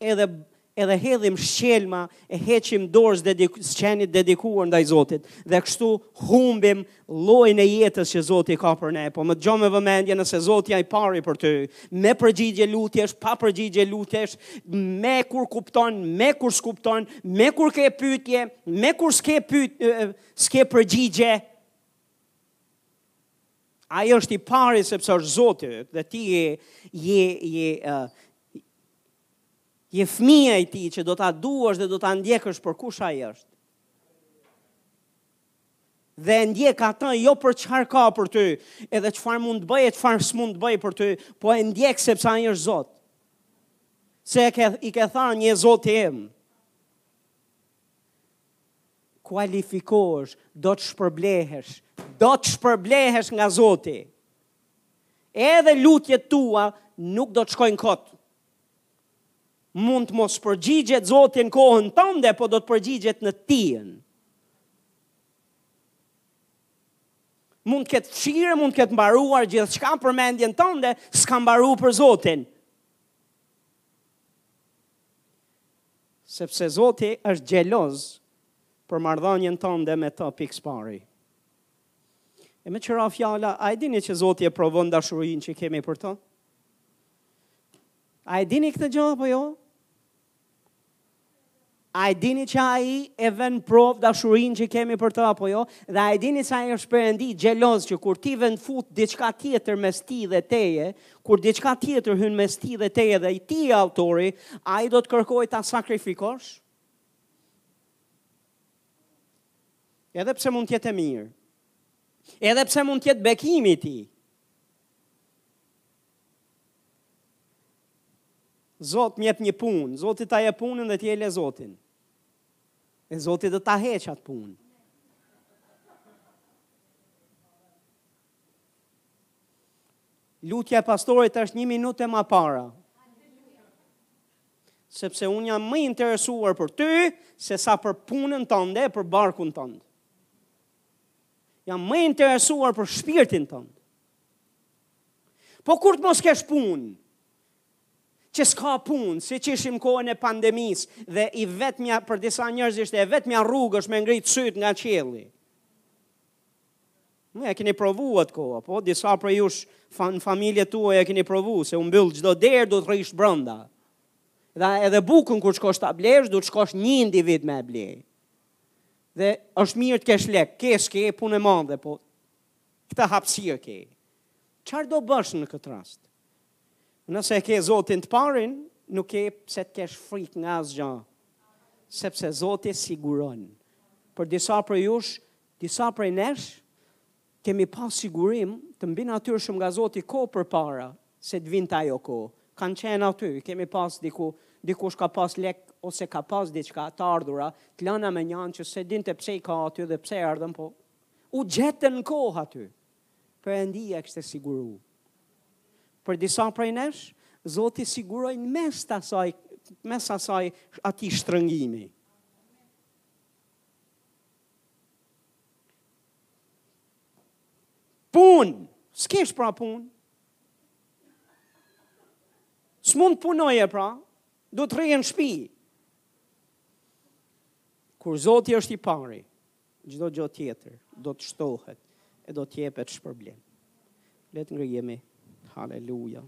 edhe edhe hedhim shqelma e heqim dorë së dedik, së qenit dedikuar ndaj Zotit dhe kështu humbim llojin e jetës që Zoti ka për ne po më dëgjo me vëmendje nëse Zoti është i pari për ty me përgjigje lutjesh pa përgjigje lutjesh me kur kupton me kur s'kupton me kur ke pyetje me kur s'ke pyet s'ke përgjigje Ai është i pari sepse është Zoti yt dhe ti je je je uh, je fëmija i tij që do ta duash dhe do ta ndjekësh për kush ai është. Dhe e ndjek atë jo për çfarë ka për ty, edhe çfarë mund të bëjë, çfarë s'mund të bëjë për ty, po e ndjek sepse ai është Zot. Se e ke i ke thënë, o Zoti im. kualifikohesh, do të shpërblehesh, do të shpërblehesh nga Zoti. Edhe lutjet tua nuk do të shkojnë kot. Mund të mos përgjigjet Zoti në kohën tënde, po do të përgjigjet në tijën. Mund të ketë fshirë, mund të ketë mbaruar gjithçka për mendjen tënde, s'ka mbaru për Zotin. Sepse Zoti është xheloz për marrëdhënien tënde me të pikësëpari. E me tjera fjalë, a e dini që Zoti e provon dashurinë që kemi për të? A e dini këtë gjë apo jo? A e dini që ai e vën në provë dashurinë që kemi për të apo jo? Dhe a e dini se ai është perëndi xheloz që kur ti vën, fut diçka tjetër mes ti dhe teje, kur diçka tjetër hyn mes tij dhe teje dhe i ti i autori, ai do të kërkojë ta sakrifikosh? Edhe pse mund të jetë e mirë. Edhe pse mund të jetë bekimi i tij. Zot më jep një punë, Zoti ta jep punën dhe ti e le Zotin. E Zoti do ta heqë atë punë. Lutja e pastorit është një minutë e më parë. Sepse unë jam më interesuar për ty, sesa për punën tënde e për barkun tënd. Jam më interesuar për shpirtin tënd. Po kur të mos kesh punë, që s'ka punë, siç ishim në kohën e pandemisë, dhe i vetëmja për disa njerëz ishte e vetëmja rrugë është me ngritë sytë nga qielli. Nuk e keni provu atë kohë, po disa prej jush në familjet tuaja e keni provu, se u mbyll çdo derë duhet të rrish brenda. Dhe edhe bukën kur shkosh të blesh, duhet të shkosh një individ me ble. Dhe është mirë të kesh lekë, kesh, s'ke punë e madhe, po Këtë hapësirë ke. Çfarë do bësh në këtë rast? Nëse e ke Zotin të parin, nuk ke pse të kesh frikë nga asgjë. Sepse Zoti siguron. Për disa prej jush, disa prej nesh kemi pas sigurim të mbinatyrshëm nga Zoti kohë përpara se të vinte ajo kohë. Kanë qenë aty, kemi pas diku, dikush ka pas lek ose ka pas diçka të ardhura, të lëna mënjanë që s'e dinte pse i ka aty dhe pse erdhën, po U gjetën në kohë aty. Perëndia kishte siguru. Për disa prej nesh, Zoti siguroi në mes të asaj, mes asaj atij shtrëngimi. Pun, s'kesh pra pun. S'mund punoje pra, duhet të rrije në shpi. Kur Zoti është i pari, Çdo gjë tjetër do të shtohet e do të jepet shpërblim. Le të ngrihemi. Haleluja.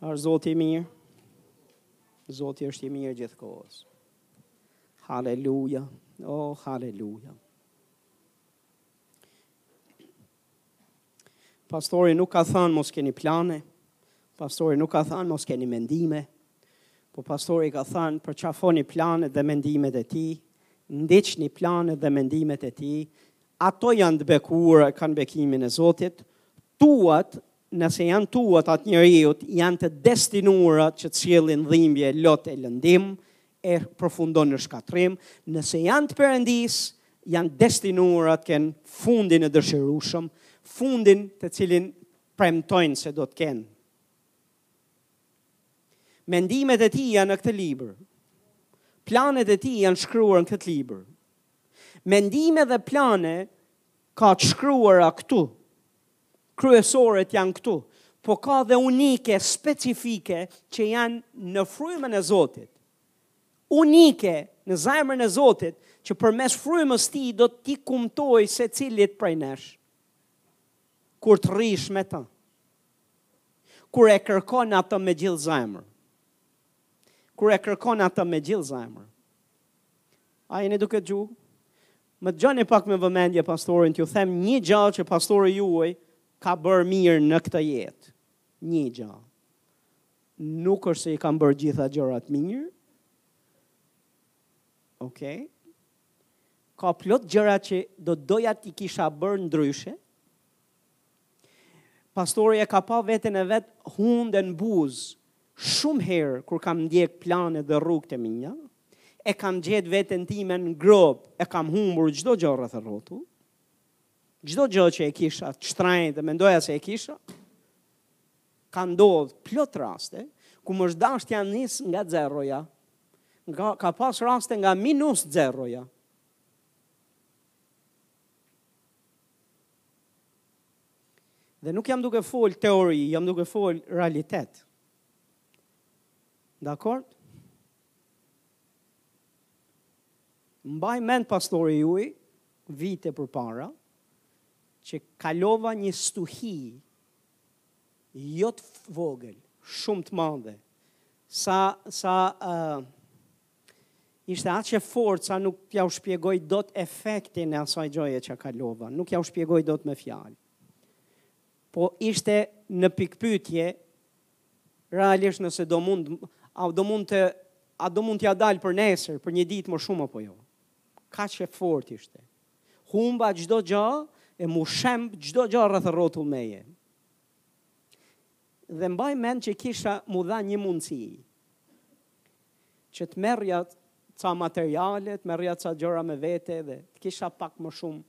Ar Zoti i mirë. Zoti është i mirë gjithë kohës. Haleluja. Oh, haleluja. Pastori nuk ka thënë mos keni plane, pastori nuk ka thënë mos keni mendime, po pastori ka thënë përqafoni planet dhe mendimet e tij, ndiqni planet dhe mendimet e tij, ato janë të bekuara, kanë bekimin e Zotit, tuat Nëse janë tuat a të njeriut janë të destinuara që të sjellin dhimbje, lot e lëndim e përfundon në shkatërrim, nëse janë të Perëndisë janë të destinuara të kenë fundin e dëshirueshëm, fundin të cilin premtojnë se do të kenë. Mendimet e tij janë në këtë libër. Planet e tij janë shkruar në këtë libër. Mendime dhe plane ka të shkruara këtu kryesoret janë këtu, po ka dhe unike, specifike, që janë në frymën e Zotit. Unike në zemrën e Zotit, që përmes frymës tij do t'i kumtojë secilit prej nesh, kur të rrish me ta, kur e kërkon atë me gjithë zemër, kur e kërkon atë me gjithë zemër. A jeni duke dëgju? Më dëgjoni pak me vëmendje pastorin t'ju them një gjë që pastori juaj ka bërë mirë në këtë jetë. Një gjë. Nuk është se i kam bërë gjitha gjërat mirë. Okej. Okay. Ka plot gjëra që do doja t'i kisha bërë ndryshe. Pastori e ka pa veten e vet hundë në buzë. Shumë herë kur kam ndjek planet dhe rrugët e mia, e kam gjetë veten time në gropë, e kam humbur çdo gjë rreth e rrotull. Çdo gjë që e kisha të shtrenjtë dhe mendoja se e kisha, ka ndodhë plot raste, ku më është dasht t'ia nis nga zeroja, nga, ka pas raste nga minus zeroja. Dhe nuk jam duke fol teori, jam duke fol realitet. Dakord? Mbaj mend pastori juaj vite përpara që kalova një stuhi jo të vogël, shumë të madhe. Saqë, uh, Ishte aq e fortë sa nuk jua shpjegoj dot efektin e asaj gjëje që kalova, nuk jua shpjegoj dot me fjalë. Po ishte në pikëpyetje realisht nëse do mund a do mund të a do mund t'ia dal për nesër, për një ditë më shumë apo jo. Kaq e fortë ishte. Humba çdo gjë e m'u shemb çdo gjë rreth e rrotull meje. Dhe mbaj mend që kisha m'u dha një mundësi që të merrja ca materiale, të merrja ca gjëra me vete dhe të kisha pak më shumë.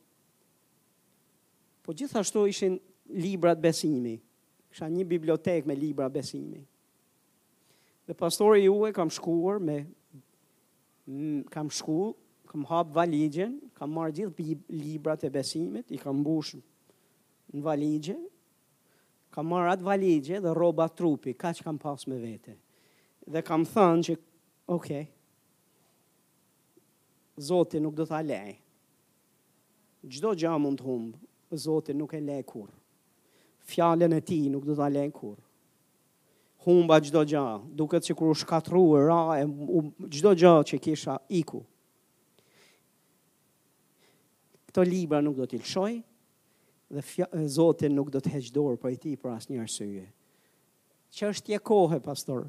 Po gjithashtu ishin librat e besimit. Kisha një bibliotekë me libra besimi. Dhe pastori juaj kam shkuar me kam shku, kam hap valigjen, kam marrë gjithë librat e besimit, i kam mbush në valigje, Kam marrë atë valigje dhe rroba trupi, kaq kam pas me vete. Dhe kam thënë që, ok, Zotin nuk do ta lë. Çdo gjë mund të humb, Zotin nuk e lë kurrë. Fjalën e tij nuk do ta lë kurrë. Humba çdo gjë, duket sikur u shkatërru, ra, e, u, çdo gjë që kisha iku. Këto libra nuk do t'i lëshoj, Dhe fja, Zotin, nuk do të heq dorë prej tij për asnjë arsye. Çështje kohe, pastor.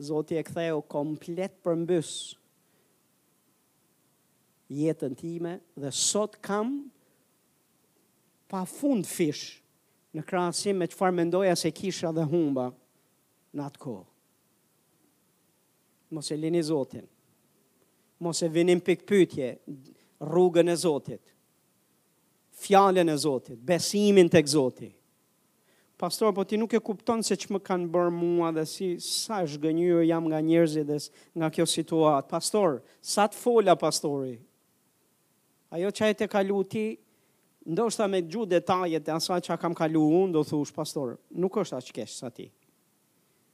Zoti e ktheu komplet përmbys jetën time dhe sot kam pafundfish në krahasim me çfarë mendoja se kisha dhe humba në atë kohë. Mos e lini Zotin. Mos e vini në pikëpyetje rrugën e Zotit. Fjalën e Zotit, besimin tek Zoti. Pastor, po ti nuk e kupton se ç'më kanë bërë mua dhe si sa e zhgënjyer jam nga njerëzit dhe nga kjo situatë. Pastor, sa të fola pastori. Ajo ça je tu kalu ti, ndoshta me ngju detajet e asaj çka kam kalu unë, do thosh pastor, nuk është aq keq sa ti.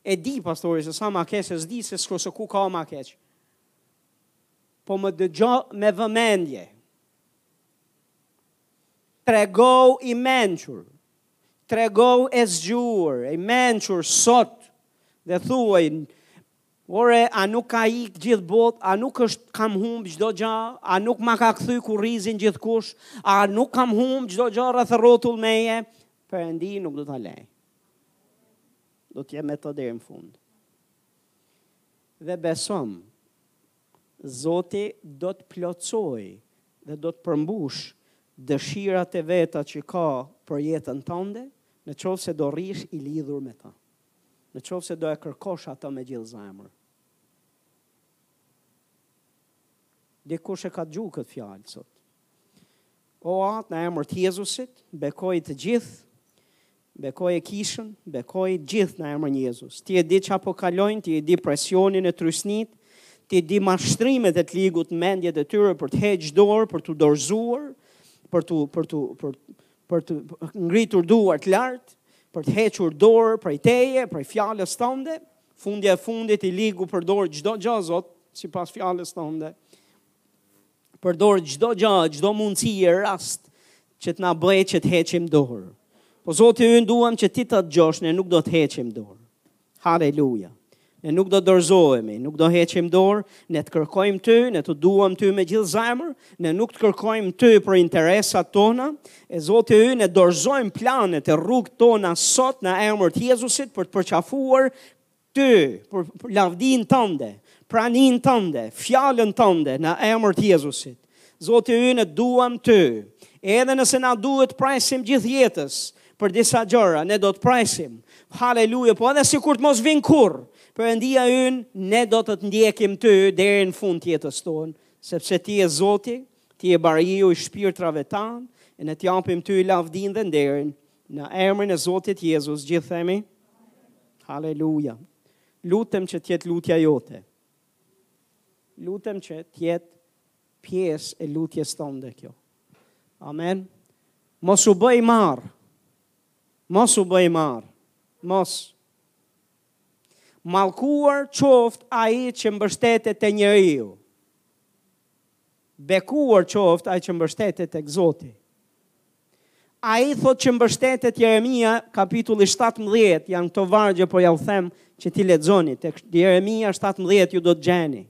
E di pastori se sa ma keq, e di se s'ka se ku ka ma keq. Po më dëgjo me vëmendje. Tregohu i mençur, tregohu i zgjuar, i mençur sot dhe thuaj Ore, a më ka ik gjithë bota, a nuk është kam humb çdo gja, a nuk ma ka kthy kurrizin gjithkush, a nuk kam humb çdo gja rreth e rrotull meje, Perëndia nuk do të lejë. Do t'jem me ty deri në fund. Dhe besomë, Zoti do të plotësojë dhe do të përmbushë dëshirat e veta që ka për jetën tënde, në qoftë se do rrish i lidhur me të. Në qoftë se do e kërkosh atë me gjithë zemër. Dikush e ka dëgjuar këtë fjalë sot. O Atë në emër të Jezusit, bekoji të gjithë Bekoje kishën, bekoji gjithë në emrin e Jezusit. Ti e di ça po kalojnë, ti e di presionin e trysnit, ti e di mashtrimet e të ligut në mendjet e tyre për të heqë dorë, për t'u dorëzuar, për të, për të, për të, për të ngritur duart lart, për të hequr dorë prej teje, prej fjalës tënde, fundja e fundit i ligu përdor çdo gja, Zot, sipas fjalës tënde, Përdor çdo gjë, çdo mundësi e rast që të na bëjë që të heqim dorë. Po Zoti ynë duam që ti ta dëgjosh, ne nuk do të heqim dorë. Haleluja. Ne nuk do dorëzohemi, nuk do heqim dorë, ne të kërkojmë ty, ne të duam ty me gjithë zemër, ne nuk të kërkojmë ty për interesat tona, e Zoti ynë ne dorëzojmë planet e rrugët tona sot në emër të Jezusit për të përqafuar Ty, për lavdinë tënde, praninë tënde, fjalën tënde në emër të Jezusit. Zoti ynë, ne të duam ty. Edhe nëse na duhet të presim gjithë jetës për disa gjëra, ne do të presim. Haleluja, po edhe sikur të mos vijnë kurrë, Perëndia ynë, ne do të të ndjekim ty deri në fund të jetës tonë, sepse ti je Zoti, ti je bariu i shpirtrave tanë, e ne t'japim ty lavdinë dhe nderin në emrin e Zotit Jezus, gjithë themi. Haleluja. Lutem që të jetë lutja jote. Lutem që të jetë pjesë e lutjes tënde kjo. Amen. Mos u bëj i marrë. Mos u bëj i marrë. Mos. Mallkuar qoftë ai që mbështetet te njeriu. Bekuar qoftë ai që mbështetet tek Zoti. Ai thotë që mbështetet Jeremia, kapitulli 17, janë këto vargje, po jua them që t'i lexoni, tek Jeremia 17 ju do të gjeni.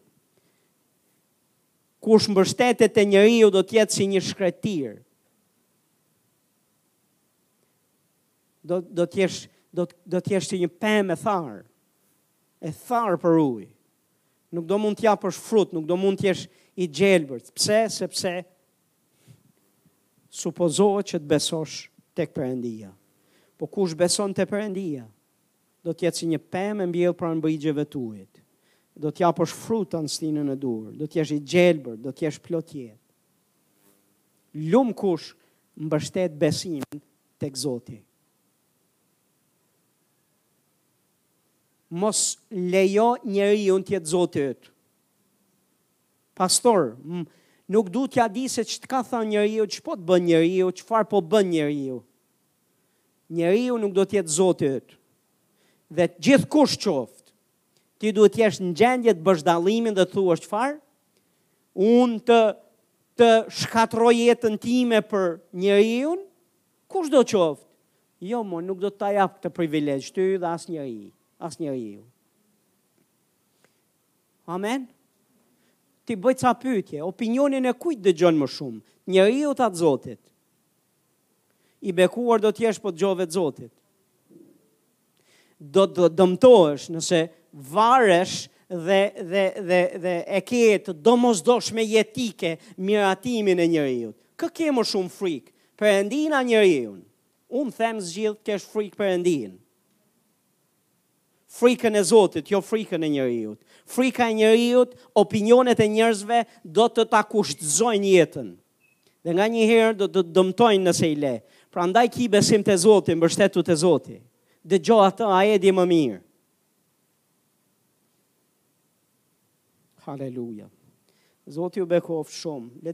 Kush mbështetet te njeriu do të jetë si një shkretëtirë. Do do të jesh do të do të jesh si një pemë e tharë. E tharë për ujë. Nuk do mund të japësh frut, nuk do mund të jesh i gjelbërt. Pse? Sepse supozohet që të besosh tek Perëndia. Po kush beson te Perëndia, do të jetë si një pemë e mbjellë pranë brigjeve të ujit. Do të japësh frut në stinën e duhur, do të jesh i gjelbërt, do të jesh plot jetë. Lum kush mbështet besimin tek Zoti. Mos lejo njeriun të jetë zoti yt. Pastor, nuk dua t'ja di se ç't'ka thënë njeriu, ç'po të bën njeriu, çfarë po bën njeriu. Njeriu nuk duhet t'jetë zoti yt. Dhe gjithkush qoftë, ti duhet t'jesh në gjendje të bësh dallimin dhe të thuash çfarë, unë të, të shkatërroj jetën time për njeriun, Kushdo qoftë, jo mo, nuk do të ta jap këtë privilegj ty dhe asnjeri, asnjeriu. Amen. T'i bëj ca pyetje, opinionin e kujt dëgjon më shumë? Njeriut a Zotit. I bekuar do të jesh po dëgjove të Zotit. Do të dëmtohesh nëse varesh dhe dhe dhe dhe e ke të domosdoshme jetike miratimin e njeriut. Kë ke më shumë frikë? Perëndinë a njeriun? Unë them zgjidh kesh frikë Perëndinë. Frikën e Zotit, jo frikën e njeriut. Frika e njeriut, opinionet e njerëzve do të ta kushtëzojnë jetën. Dhe nganjëherë do të dëmtojnë nëse i le. Prandaj ki besim te zoti, mbështetu te zoti. Dëgjo atë, ai e di më mirë. Haleluja. Zoti ju bekoftë shumë.